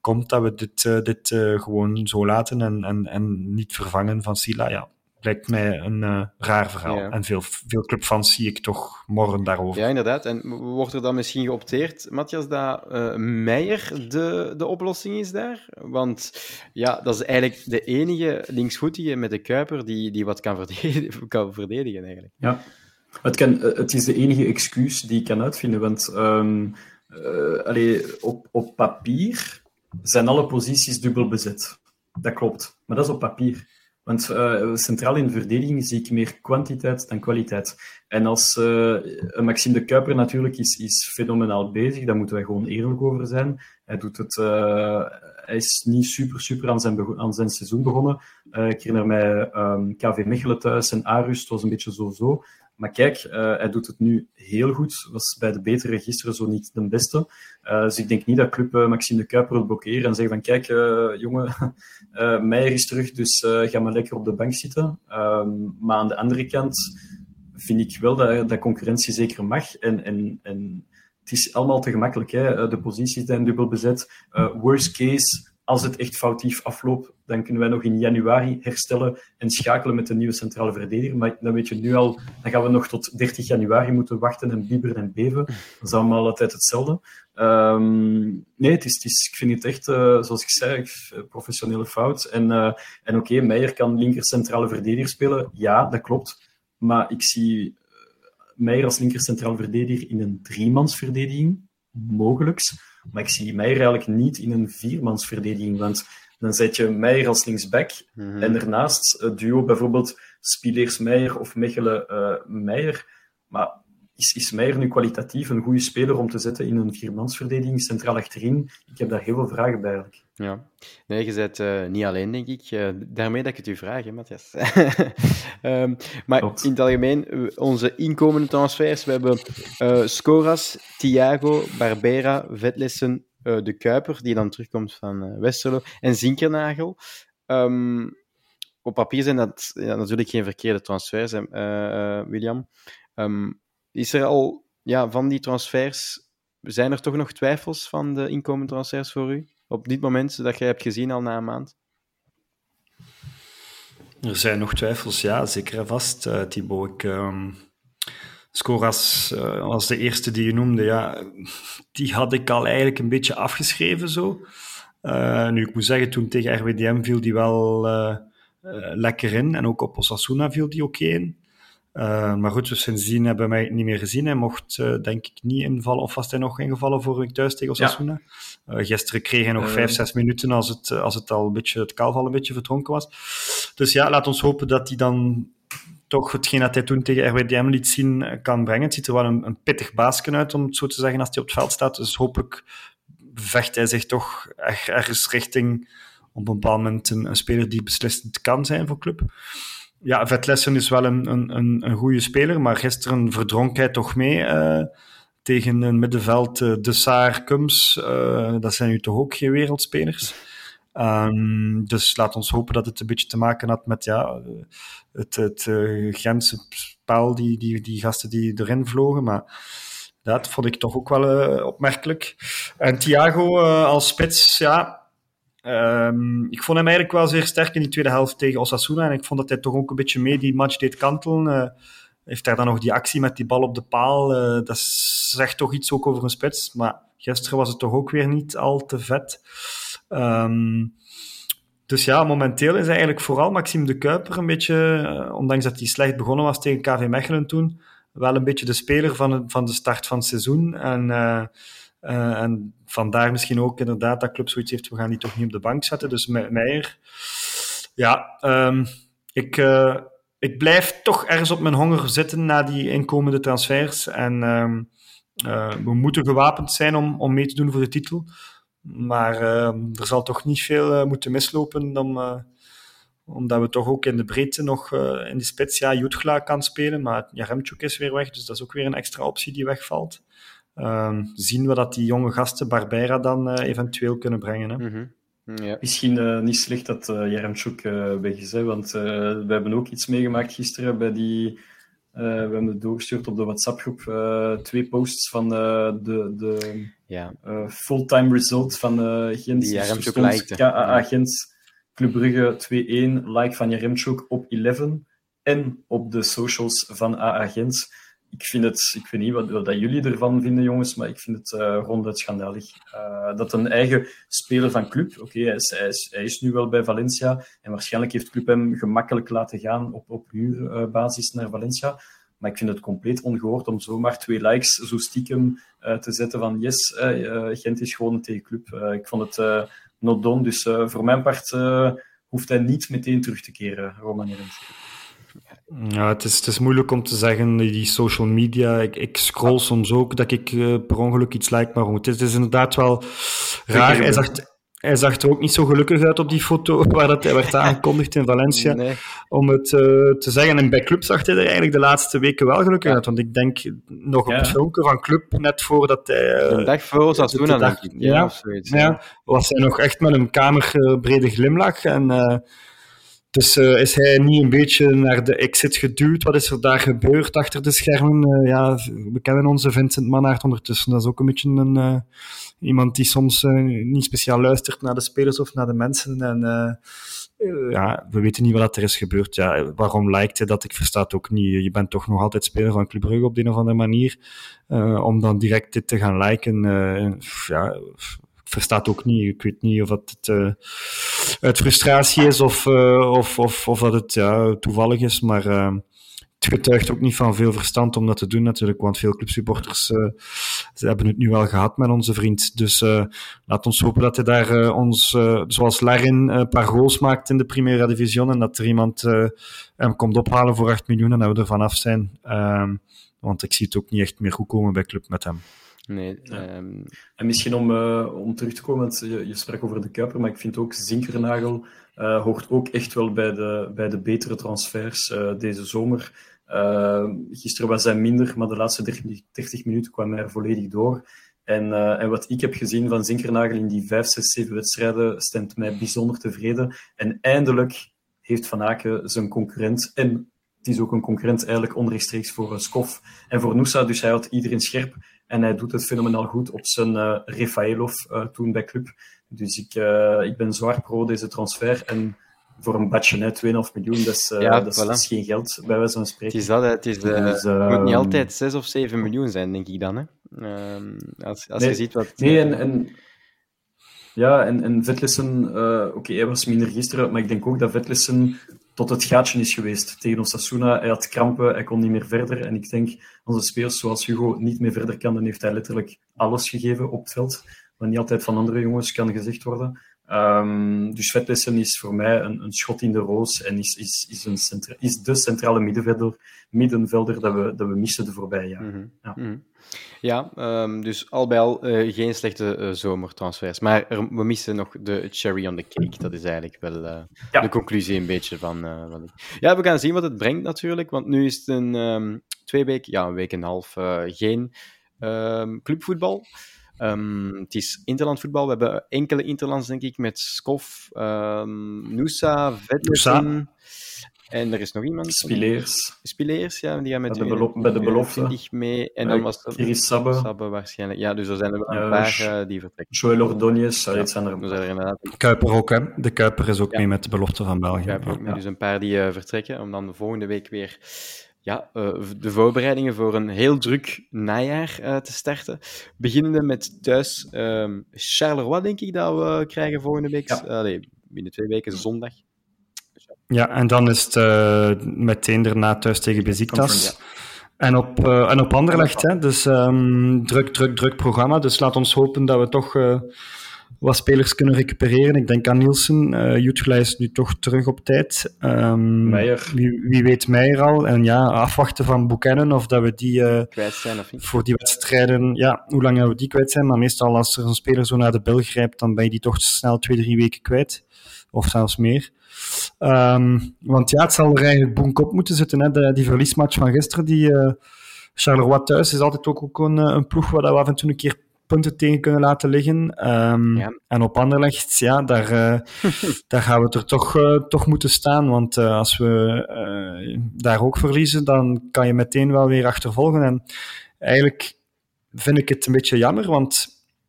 komt dat we dit, dit gewoon zo laten en, en, en niet vervangen van Sila. Ja, lijkt mij een uh, raar verhaal. Ja. En veel, veel clubfans zie ik toch morgen daarover. Ja, inderdaad. En wordt er dan misschien geopteerd, Matthias, dat uh, Meijer de, de oplossing is daar? Want ja, dat is eigenlijk de enige linksvoetige met de Kuiper die, die wat kan verdedigen, kan verdedigen eigenlijk. Ja, het, kan, het is de enige excuus die ik kan uitvinden. Want um, uh, allee, op, op papier zijn alle posities dubbel bezet. Dat klopt. Maar dat is op papier. Want uh, centraal in de verdediging zie ik meer kwantiteit dan kwaliteit. En als uh, Maxime de Kuiper natuurlijk is, is fenomenaal bezig, daar moeten wij gewoon eerlijk over zijn. Hij, doet het, uh, hij is niet super, super aan zijn, aan zijn seizoen begonnen. ik herinner mij um, KV Mechelen thuis en Arust was een beetje zo-zo. Maar kijk, uh, hij doet het nu heel goed. Was bij de betere gisteren zo niet de beste. Uh, dus ik denk niet dat club uh, Maxime de Kuiper wil blokkeren en zeggen van kijk, jongen, Meijer is terug, dus ga maar lekker op de bank zitten. Um, maar aan de andere kant vind ik wel dat, dat concurrentie zeker mag. En, en, en het is allemaal te gemakkelijk. Hè? De posities zijn dubbel bezet. worst case als het echt foutief afloopt, dan kunnen wij nog in januari herstellen en schakelen met de nieuwe centrale verdediger. Maar dan weet je nu al, dan gaan we nog tot 30 januari moeten wachten en bibberen en beven. Dat is allemaal altijd hetzelfde. Um, nee, het is, het is, ik vind het echt, uh, zoals ik zei, professionele fout. En, uh, en oké, Meijer kan linker centrale verdediger spelen. Ja, dat klopt. Maar ik zie Meijer als linker centrale verdediger in een driemansverdediging, mogelijks. Maar ik zie Meijer eigenlijk niet in een viermansverdediging, want dan zet je Meijer als linksback mm -hmm. en daarnaast het duo bijvoorbeeld Spileers Meijer of Mechelen uh, Meijer. Maar is, is Meijer nu kwalitatief een goede speler om te zetten in een viermansverdediging centraal achterin? Ik heb daar heel veel vragen bij eigenlijk. Ja, nee, je bent uh, niet alleen, denk ik. Uh, daarmee dat ik het u vraag, hè, Matthias. um, maar in het algemeen, onze inkomende transfers, we hebben uh, Scoras, Thiago, Barbera, Vetlessen, De Kuiper, die dan terugkomt van Westerlo, en Zinkernagel. Um, op papier zijn dat ja, natuurlijk geen verkeerde transfers, William. Um, is er al, ja, van die transfers, zijn er toch nog twijfels van de inkomende transfers voor u? op dit moment dat jij hebt gezien al na een maand? Er zijn nog twijfels, ja, zeker en vast, uh, Thibaut. Ik, um, Scoras was de eerste die je noemde, ja, die had ik al eigenlijk een beetje afgeschreven zo. Uh, nu, ik moet zeggen, toen tegen RWDM viel die wel lekker in en ook op Osasuna viel die oké in. Uh, maar goed, dus sindsdien hebben wij het niet meer gezien. Hij mocht uh, denk ik niet invallen, of was hij nog ingevallen voor ik thuis tegen Osasuna? Ja. Uh, gisteren kreeg hij nog vijf, zes minuten als het, als het al een beetje, het kaalval een beetje verdronken was. Dus ja, laat ons hopen dat hij dan toch hetgeen dat hij toen tegen RWDM liet zien kan brengen. Het ziet er wel een, een pittig baasje uit, om het zo te zeggen, als hij op het veld staat. Dus hopelijk vecht hij zich toch ergens richting op een bepaald moment een, een speler die beslissend kan zijn voor club ja, Vetlessen is wel een, een, een goede speler, maar gisteren verdronk hij toch mee uh, tegen een middenveld uh, De Saar, Kums. Uh, dat zijn nu toch ook geen wereldspelers. Ehm, dus laat ons hopen dat het een beetje te maken had met ja, het, het die, die, die gasten die erin vlogen. Maar dat vond ik toch ook wel opmerkelijk. En Thiago als spits, ja. Um, ik vond hem eigenlijk wel zeer sterk in die tweede helft tegen Osasuna. En ik vond dat hij toch ook een beetje mee die match deed kantelen. heeft daar dan nog die actie met die bal op de paal. dat zegt toch iets ook over een spits. Maar gisteren was het toch ook weer niet al te vet. Um, dus ja, momenteel is eigenlijk vooral Maxime de Kuiper een beetje, uh, ondanks dat hij slecht begonnen was tegen KV Mechelen toen, wel een beetje de speler van, van de start van het seizoen. En, uh, en vandaar misschien ook inderdaad dat club zoiets heeft, we gaan die toch niet op de bank zetten. Dus Meijer, ja, um, ik, ik blijf toch ergens op mijn honger zitten na die inkomende transfers. En um, we moeten gewapend zijn om, om mee te doen voor de titel. Maar uh, er zal toch niet veel moeten mislopen om, omdat we toch ook in de breedte nog in de spits, ja, Jutgla kan spelen, maar Jaremchuk is weer weg, dus dat is ook weer een extra optie die wegvalt. Ehm, zien we dat die jonge gasten Barbera dan eventueel kunnen brengen. Hè? Mm -hmm. Ja. Misschien niet slecht dat uh, Jaremchuk weg is, hè, want we hebben ook iets meegemaakt gisteren bij die uh, we hebben het doorgestuurd op de WhatsApp-groep. Uh, twee posts van uh, de, de ja. fulltime result van Gent. Die Jaremchuk likte. KAA Gent, Club Brugge 2-1, like van Jaremchuk op 11 en op de socials van AA Gent. Ik vind het, ik weet niet wat, wat jullie ervan vinden, jongens, maar ik vind het uh, ronduit schandalig. Uh, dat een eigen speler van club, oké, hij, hij, hij, is nu wel bij Valencia en waarschijnlijk heeft club hem gemakkelijk laten gaan op, op huurbasis naar Valencia. Maar ik vind het compleet ongehoord om zomaar twee likes zo stiekem uh, te zetten van yes, Gent is gewoon tegen club. ik vond het not done, dus voor mijn part hoeft hij niet meteen terug te keren, Roman Jeremsky. Ja, het is, het is moeilijk om te zeggen, die social media. Ik, ik scroll soms ook dat ik uh, per ongeluk iets like, maar goed, het is inderdaad wel raar. Hij zag, hij zag er ook niet zo gelukkig uit op die foto waar dat hij werd aangekondigd in Valencia. Nee. Om het uh, te zeggen. En bij Club zag hij er eigenlijk de laatste weken wel gelukkig uit. Want ik denk nog op Ja. het filmpje van Club, net voordat hij... uh, Een dag voor Osasuna, de dag- denk ik. ja. of zoiets. ja, was hij nog echt met een kamerbrede glimlach. En eh, dus eh, is hij niet een beetje naar de exit geduwd? Wat is er daar gebeurd achter de schermen? Eh, ja, we kennen onze Vincent Mannaert ondertussen. Dat is ook een beetje een, eh, iemand die soms niet speciaal luistert naar de spelers of naar de mensen. En ja, we weten niet wat er is gebeurd. Ja, waarom lijkt hij dat? Ik versta het ook niet. Je bent toch nog altijd speler van Club Brugge op de een of andere manier. Om dan direct dit te gaan liken, ja, versta het ook niet. Ik weet niet of het eh, uit frustratie is of, eh, of, of, of dat het ja, toevallig is, maar eh, het getuigt ook niet van veel verstand om dat te doen natuurlijk, want veel clubsupporters hebben het nu wel gehad met onze vriend. Dus laat ons hopen dat hij daar ons, zoals Larin, een paar goals maakt in de Primera Division en dat er iemand hem komt ophalen voor 8 miljoen en dat we er vanaf zijn. Ehm, want ik zie het ook niet echt meer goed komen bij club met hem. Nee, Ja. ehm, En misschien om, uh, om terug te komen, want je, je sprak over de Kuiper, maar ik vind ook Zinkernagel uh, hoort ook echt wel bij de, bij de betere transfers uh, deze zomer. gisteren was hij minder, maar de laatste 30, 30 minuten kwam hij er volledig door. En, en, wat ik heb gezien van Zinkernagel in die 5, 6, 7 wedstrijden stemt mij bijzonder tevreden. En eindelijk heeft Van Aken zijn concurrent en het is ook een concurrent eigenlijk onrechtstreeks voor Skof en voor Noosa, dus hij had iedereen scherp. En hij doet het fenomenaal goed op zijn uh, Refaelov uh, toen bij club. Dus ik, uh, ik ben zwaar pro deze transfer. En voor een badje net 2,5 miljoen, dat is, Ja, dat, is, voilà. dat is geen geld, bij wijze van het spreken. is dat, het is, eh, Dus, het moet niet altijd 6 of 7 miljoen zijn, denk ik dan. Hè? Ehm, als als Nee, je ziet wat... Nee, en, en, ja, en, en Vetlessen, uh, oké, hij was minder gisteren, maar ik denk ook dat Vetlessen tot het gaatje is geweest tegen Osasuna. Hij had krampen, hij kon niet meer verder. En ik denk, onze spelers zoals Hugo niet meer verder kan, dan heeft hij letterlijk alles gegeven op het veld. Wat niet altijd van andere jongens kan gezegd worden. Um, dus Vetlessen is voor mij een, een, schot in de roos en is, is, is, een centra is de centrale middenvelder, middenvelder dat we, dat we missen de voorbije jaren. Mm -hmm. Ja. Mm -hmm. Ja, um, dus al bij al uh, geen slechte uh, zomertransfers. Maar er, we missen nog de cherry on the cake. Dat is eigenlijk wel uh, ja. de conclusie een beetje van, van... Ja, we gaan zien wat het brengt natuurlijk. Want nu is het een um, twee weken, ja, een week en een half geen clubvoetbal. Ehm, het is interland voetbal. We hebben enkele interlands, denk ik, met Skof, um, Noosa, Vetlesen. En er is nog iemand. Spileers. Spileers, ja. Die gaan met bij, de, belo bij de belofte. mee. En dan was het... Sabbe. Sabbe waarschijnlijk. Ja, dus er zijn er wel een paar uh, die vertrekken. Joël Ordóñez, ja, zijn er. Er inderdaad... Kuiper ook, hè. De Kuiper is ook ja. mee met de belofte van België. Kuiper ook mee. Dus een paar die uh, vertrekken, om dan de volgende week weer ja, uh, de voorbereidingen voor een heel druk najaar uh, te starten. Beginnende met thuis um, Charleroi, denk ik, dat we krijgen volgende week. Ja. Allee, binnen twee weken, zondag. Ja, en dan is het uh, meteen daarna thuis tegen Besiktas. Ja. En op, uh, en op Anderlecht, hè. dus um, druk, druk, druk programma. Dus laat ons hopen dat we toch uh, wat spelers kunnen recupereren. Ik denk aan Nielsen. Uh, Jutgla is nu toch terug op tijd. Um, Meijer. Wie, wie, weet Meijer al. En ja, afwachten van Buchanan of dat we die kwijt zijn of niet. voor die wedstrijden... Ja, hoe lang hebben we die kwijt zijn? Maar meestal als er een speler zo naar de bil grijpt, dan ben je die toch snel twee, drie weken kwijt. Of zelfs meer. Um, want ja, het zal er eigenlijk boenk op moeten zitten. Hè. De, die verliesmatch van gisteren, die uh, Charleroi thuis, is altijd ook, ook een, een, ploeg waar we af en toe een keer punten tegen kunnen laten liggen. Um, ja. En op Anderlecht, ja, daar, uh, daar gaan we er toch, uh, toch moeten staan. Want uh, als we daar ook verliezen, dan kan je meteen wel weer achtervolgen. En eigenlijk vind ik het een beetje jammer, want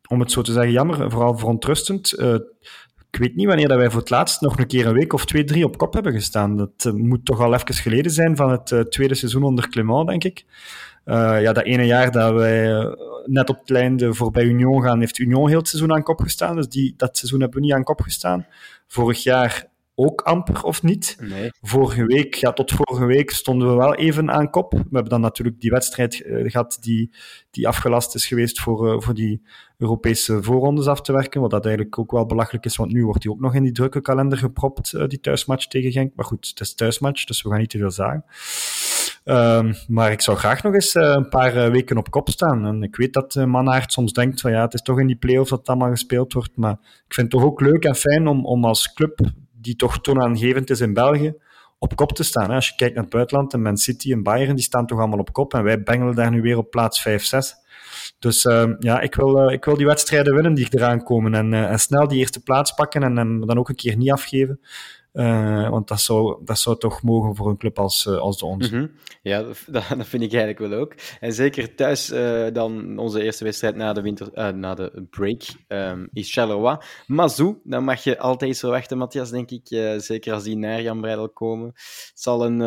om het zo te zeggen, jammer, vooral verontrustend ik weet niet wanneer dat wij voor het laatst nog een keer een week of twee, drie op kop hebben gestaan. Dat moet toch al even geleden zijn van het tweede seizoen onder Clement, denk ik. Uh, ja, dat ene jaar dat wij net op het einde voorbij Union gaan, heeft Union heel het seizoen aan kop gestaan. Dus die, dat seizoen hebben we niet aan kop gestaan. Vorig jaar ook amper of niet. Nee. Vorige week, ja, tot vorige week stonden we wel even aan kop. We hebben dan natuurlijk die wedstrijd uh, gehad die, die afgelast is geweest voor, uh, voor die Europese voorrondes af te werken. Wat dat eigenlijk ook wel belachelijk is, want nu wordt die ook nog in die drukke kalender gepropt, uh, die thuismatch tegen Genk. Maar goed, het is thuismatch, dus we gaan niet te veel zeggen. Um, maar ik zou graag nog eens een paar weken op kop staan. En ik weet dat Mannaert soms denkt van ja, het is toch in die play-offs dat het allemaal gespeeld wordt. Maar ik vind het toch ook leuk en fijn om, om als club die toch toonaangevend is in België, op kop te staan. Als je kijkt naar het buitenland, en Man City en Bayern, die staan toch allemaal op kop. En wij bengelen daar nu weer op plaats 5, 6. Dus uh, ja, ik wil, uh, ik wil die wedstrijden winnen die eraan komen. En, uh, en snel die eerste plaats pakken en, en dan ook een keer niet afgeven. Uh, want dat zou, dat zou toch mogen voor een club als, uh, als de ons. Mm -hmm. Ja, dat, dat, vind ik eigenlijk wel ook. En zeker thuis uh, dan onze eerste wedstrijd na de, winter, na de break um, is Charleroi. Mazou, dan mag je altijd iets verwachten, Matthias, denk ik. zeker als die naar Jan Breidel komen. Het zal een,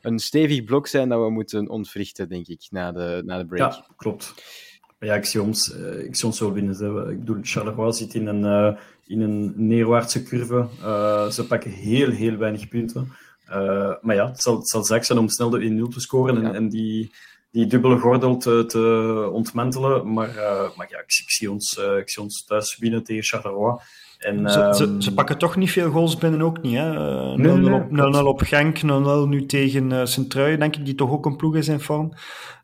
een stevig blok zijn dat we moeten ontwrichten, denk ik, na de, na de break. Ja, klopt. Ja, ik zie ons, ik zie ons zo winnen. Ik bedoel, Charleroi zit in een in een neerwaartse curve. Uh, ze pakken heel, heel weinig punten. Uh, maar ja, het zal, het zal zaak zijn om snel de 1-0 te scoren en, ja. en, die, die dubbele gordel te, te ontmantelen. Maar, uh, maar ja, ik, ik, zie ons, ik zie ons thuis winnen tegen Charleroi. En, ze, ze, ze, pakken toch niet veel goals binnen ook niet. 0-0 nee, nee, op, op, Genk, 0-0 nu tegen uh, Sint-Truiden, denk ik, die toch ook een ploeg is in vorm. 0-0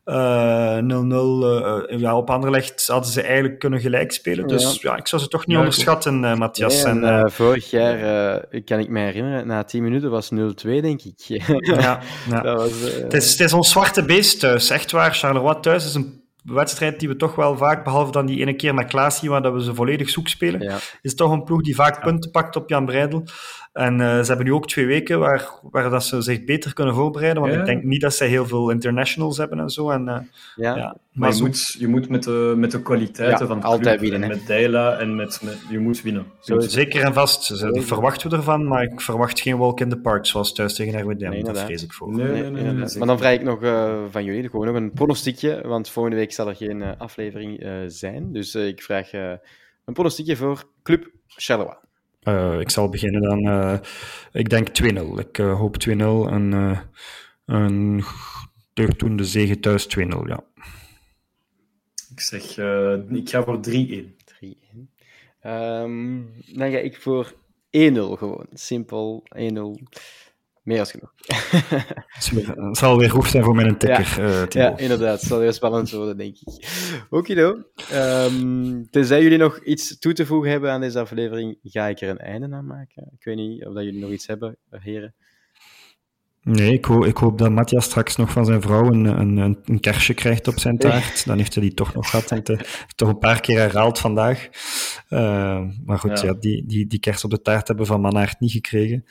uh, uh, ja, op Anderlecht hadden ze eigenlijk kunnen gelijk spelen. Dus ja, ja ik zou ze toch niet ja, onderschatten, uh, Matthias. Nee, en, vorig jaar, kan ik me herinneren, na 10 minuten was 0-2, denk ik. ja, dat was, het, is, het is ons zwarte beest thuis, echt waar. Charleroi thuis is een wedstrijd die we toch wel vaak, behalve dan die ene keer met Klaasie, waar dat we ze volledig zoek spelen, ja. is toch een ploeg die vaak punten pakt op Jan Breidel. En uh, ze hebben nu ook twee weken waar, waar dat ze zich beter kunnen voorbereiden, want ja. ik denk niet dat ze heel veel internationals hebben en zo. En, uh, ja. ja. Maar je, zo... moet, je moet met de, met de kwaliteiten van de altijd club, winnen, met Deila en met, met, je moet winnen. Zo, zeker en vast. Dat verwachten we ervan, maar ik verwacht geen walk in the park zoals thuis tegen RWDM. Nee, dat vrees ik voor. Nee, nee, nee, nee maar dan vraag ik nog uh, van jullie gewoon nog een pronostiekje, want volgende week zal er geen uh, aflevering uh, zijn. Dus ik vraag een pronostiekje voor Club Charleroi. Uh, ik zal beginnen dan. Uh, ik denk 2-0. Ik uh, hoop 2-0 en een deugddoende zege thuis 2-0, ja. Ik zeg, ik ga voor 3-1. 3-1. Um, dan ga ik voor 1-0 gewoon. Simpel 1-0. Meer als genoeg. Het zal weer goed zijn voor mijn tikker. Ja, uh, ja inderdaad. Het zal weer spannend worden, denk ik. Okido. Um, tenzij jullie nog iets toe te voegen hebben aan deze aflevering, ga ik er een einde aan maken. Ik weet niet of dat jullie nog iets hebben, heren. Nee, ik, hoop, ik hoop dat Matthias straks nog van zijn vrouw een, een, een kerstje krijgt op zijn taart. Dan heeft hij die toch nog gehad. En te, toch een paar keer herhaald vandaag. Uh, maar goed, ja. ja. die, die, die kerst op de taart hebben we van Manaert niet gekregen.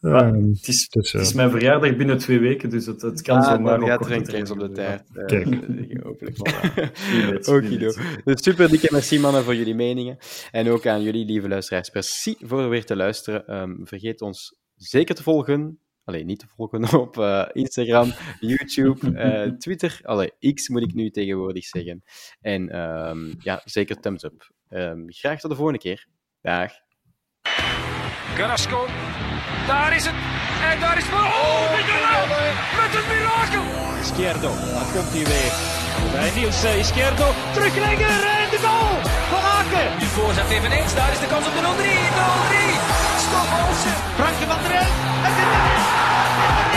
Ja, het, is, dus, uh, het is mijn verjaardag binnen twee weken, dus het, het kan ah, zomaar gaat er een kerst op de taart. Uh, Kijk. hopelijk. Okido. Dus super dikke merci mannen voor jullie meningen. En ook aan jullie lieve luisteraars. Merci voor weer te luisteren. Um, vergeet ons zeker te volgen Allee, niet te volgen op uh, Instagram, YouTube, uh, Twitter. Allee, X moet ik nu tegenwoordig zeggen. En um, ja, zeker thumbs up. Um, graag tot de volgende keer. Dag. Carrasco, daar is het. En daar is het. Oh, met een, met een mirakel. Izquierdo, daar komt hij weer. Bij Niels uh, Izquierdo, terugleggen en de goal van Aken. Nu voorzet eveneens, daar is de kans op de 0-3. 0-3. Frank van der En dit.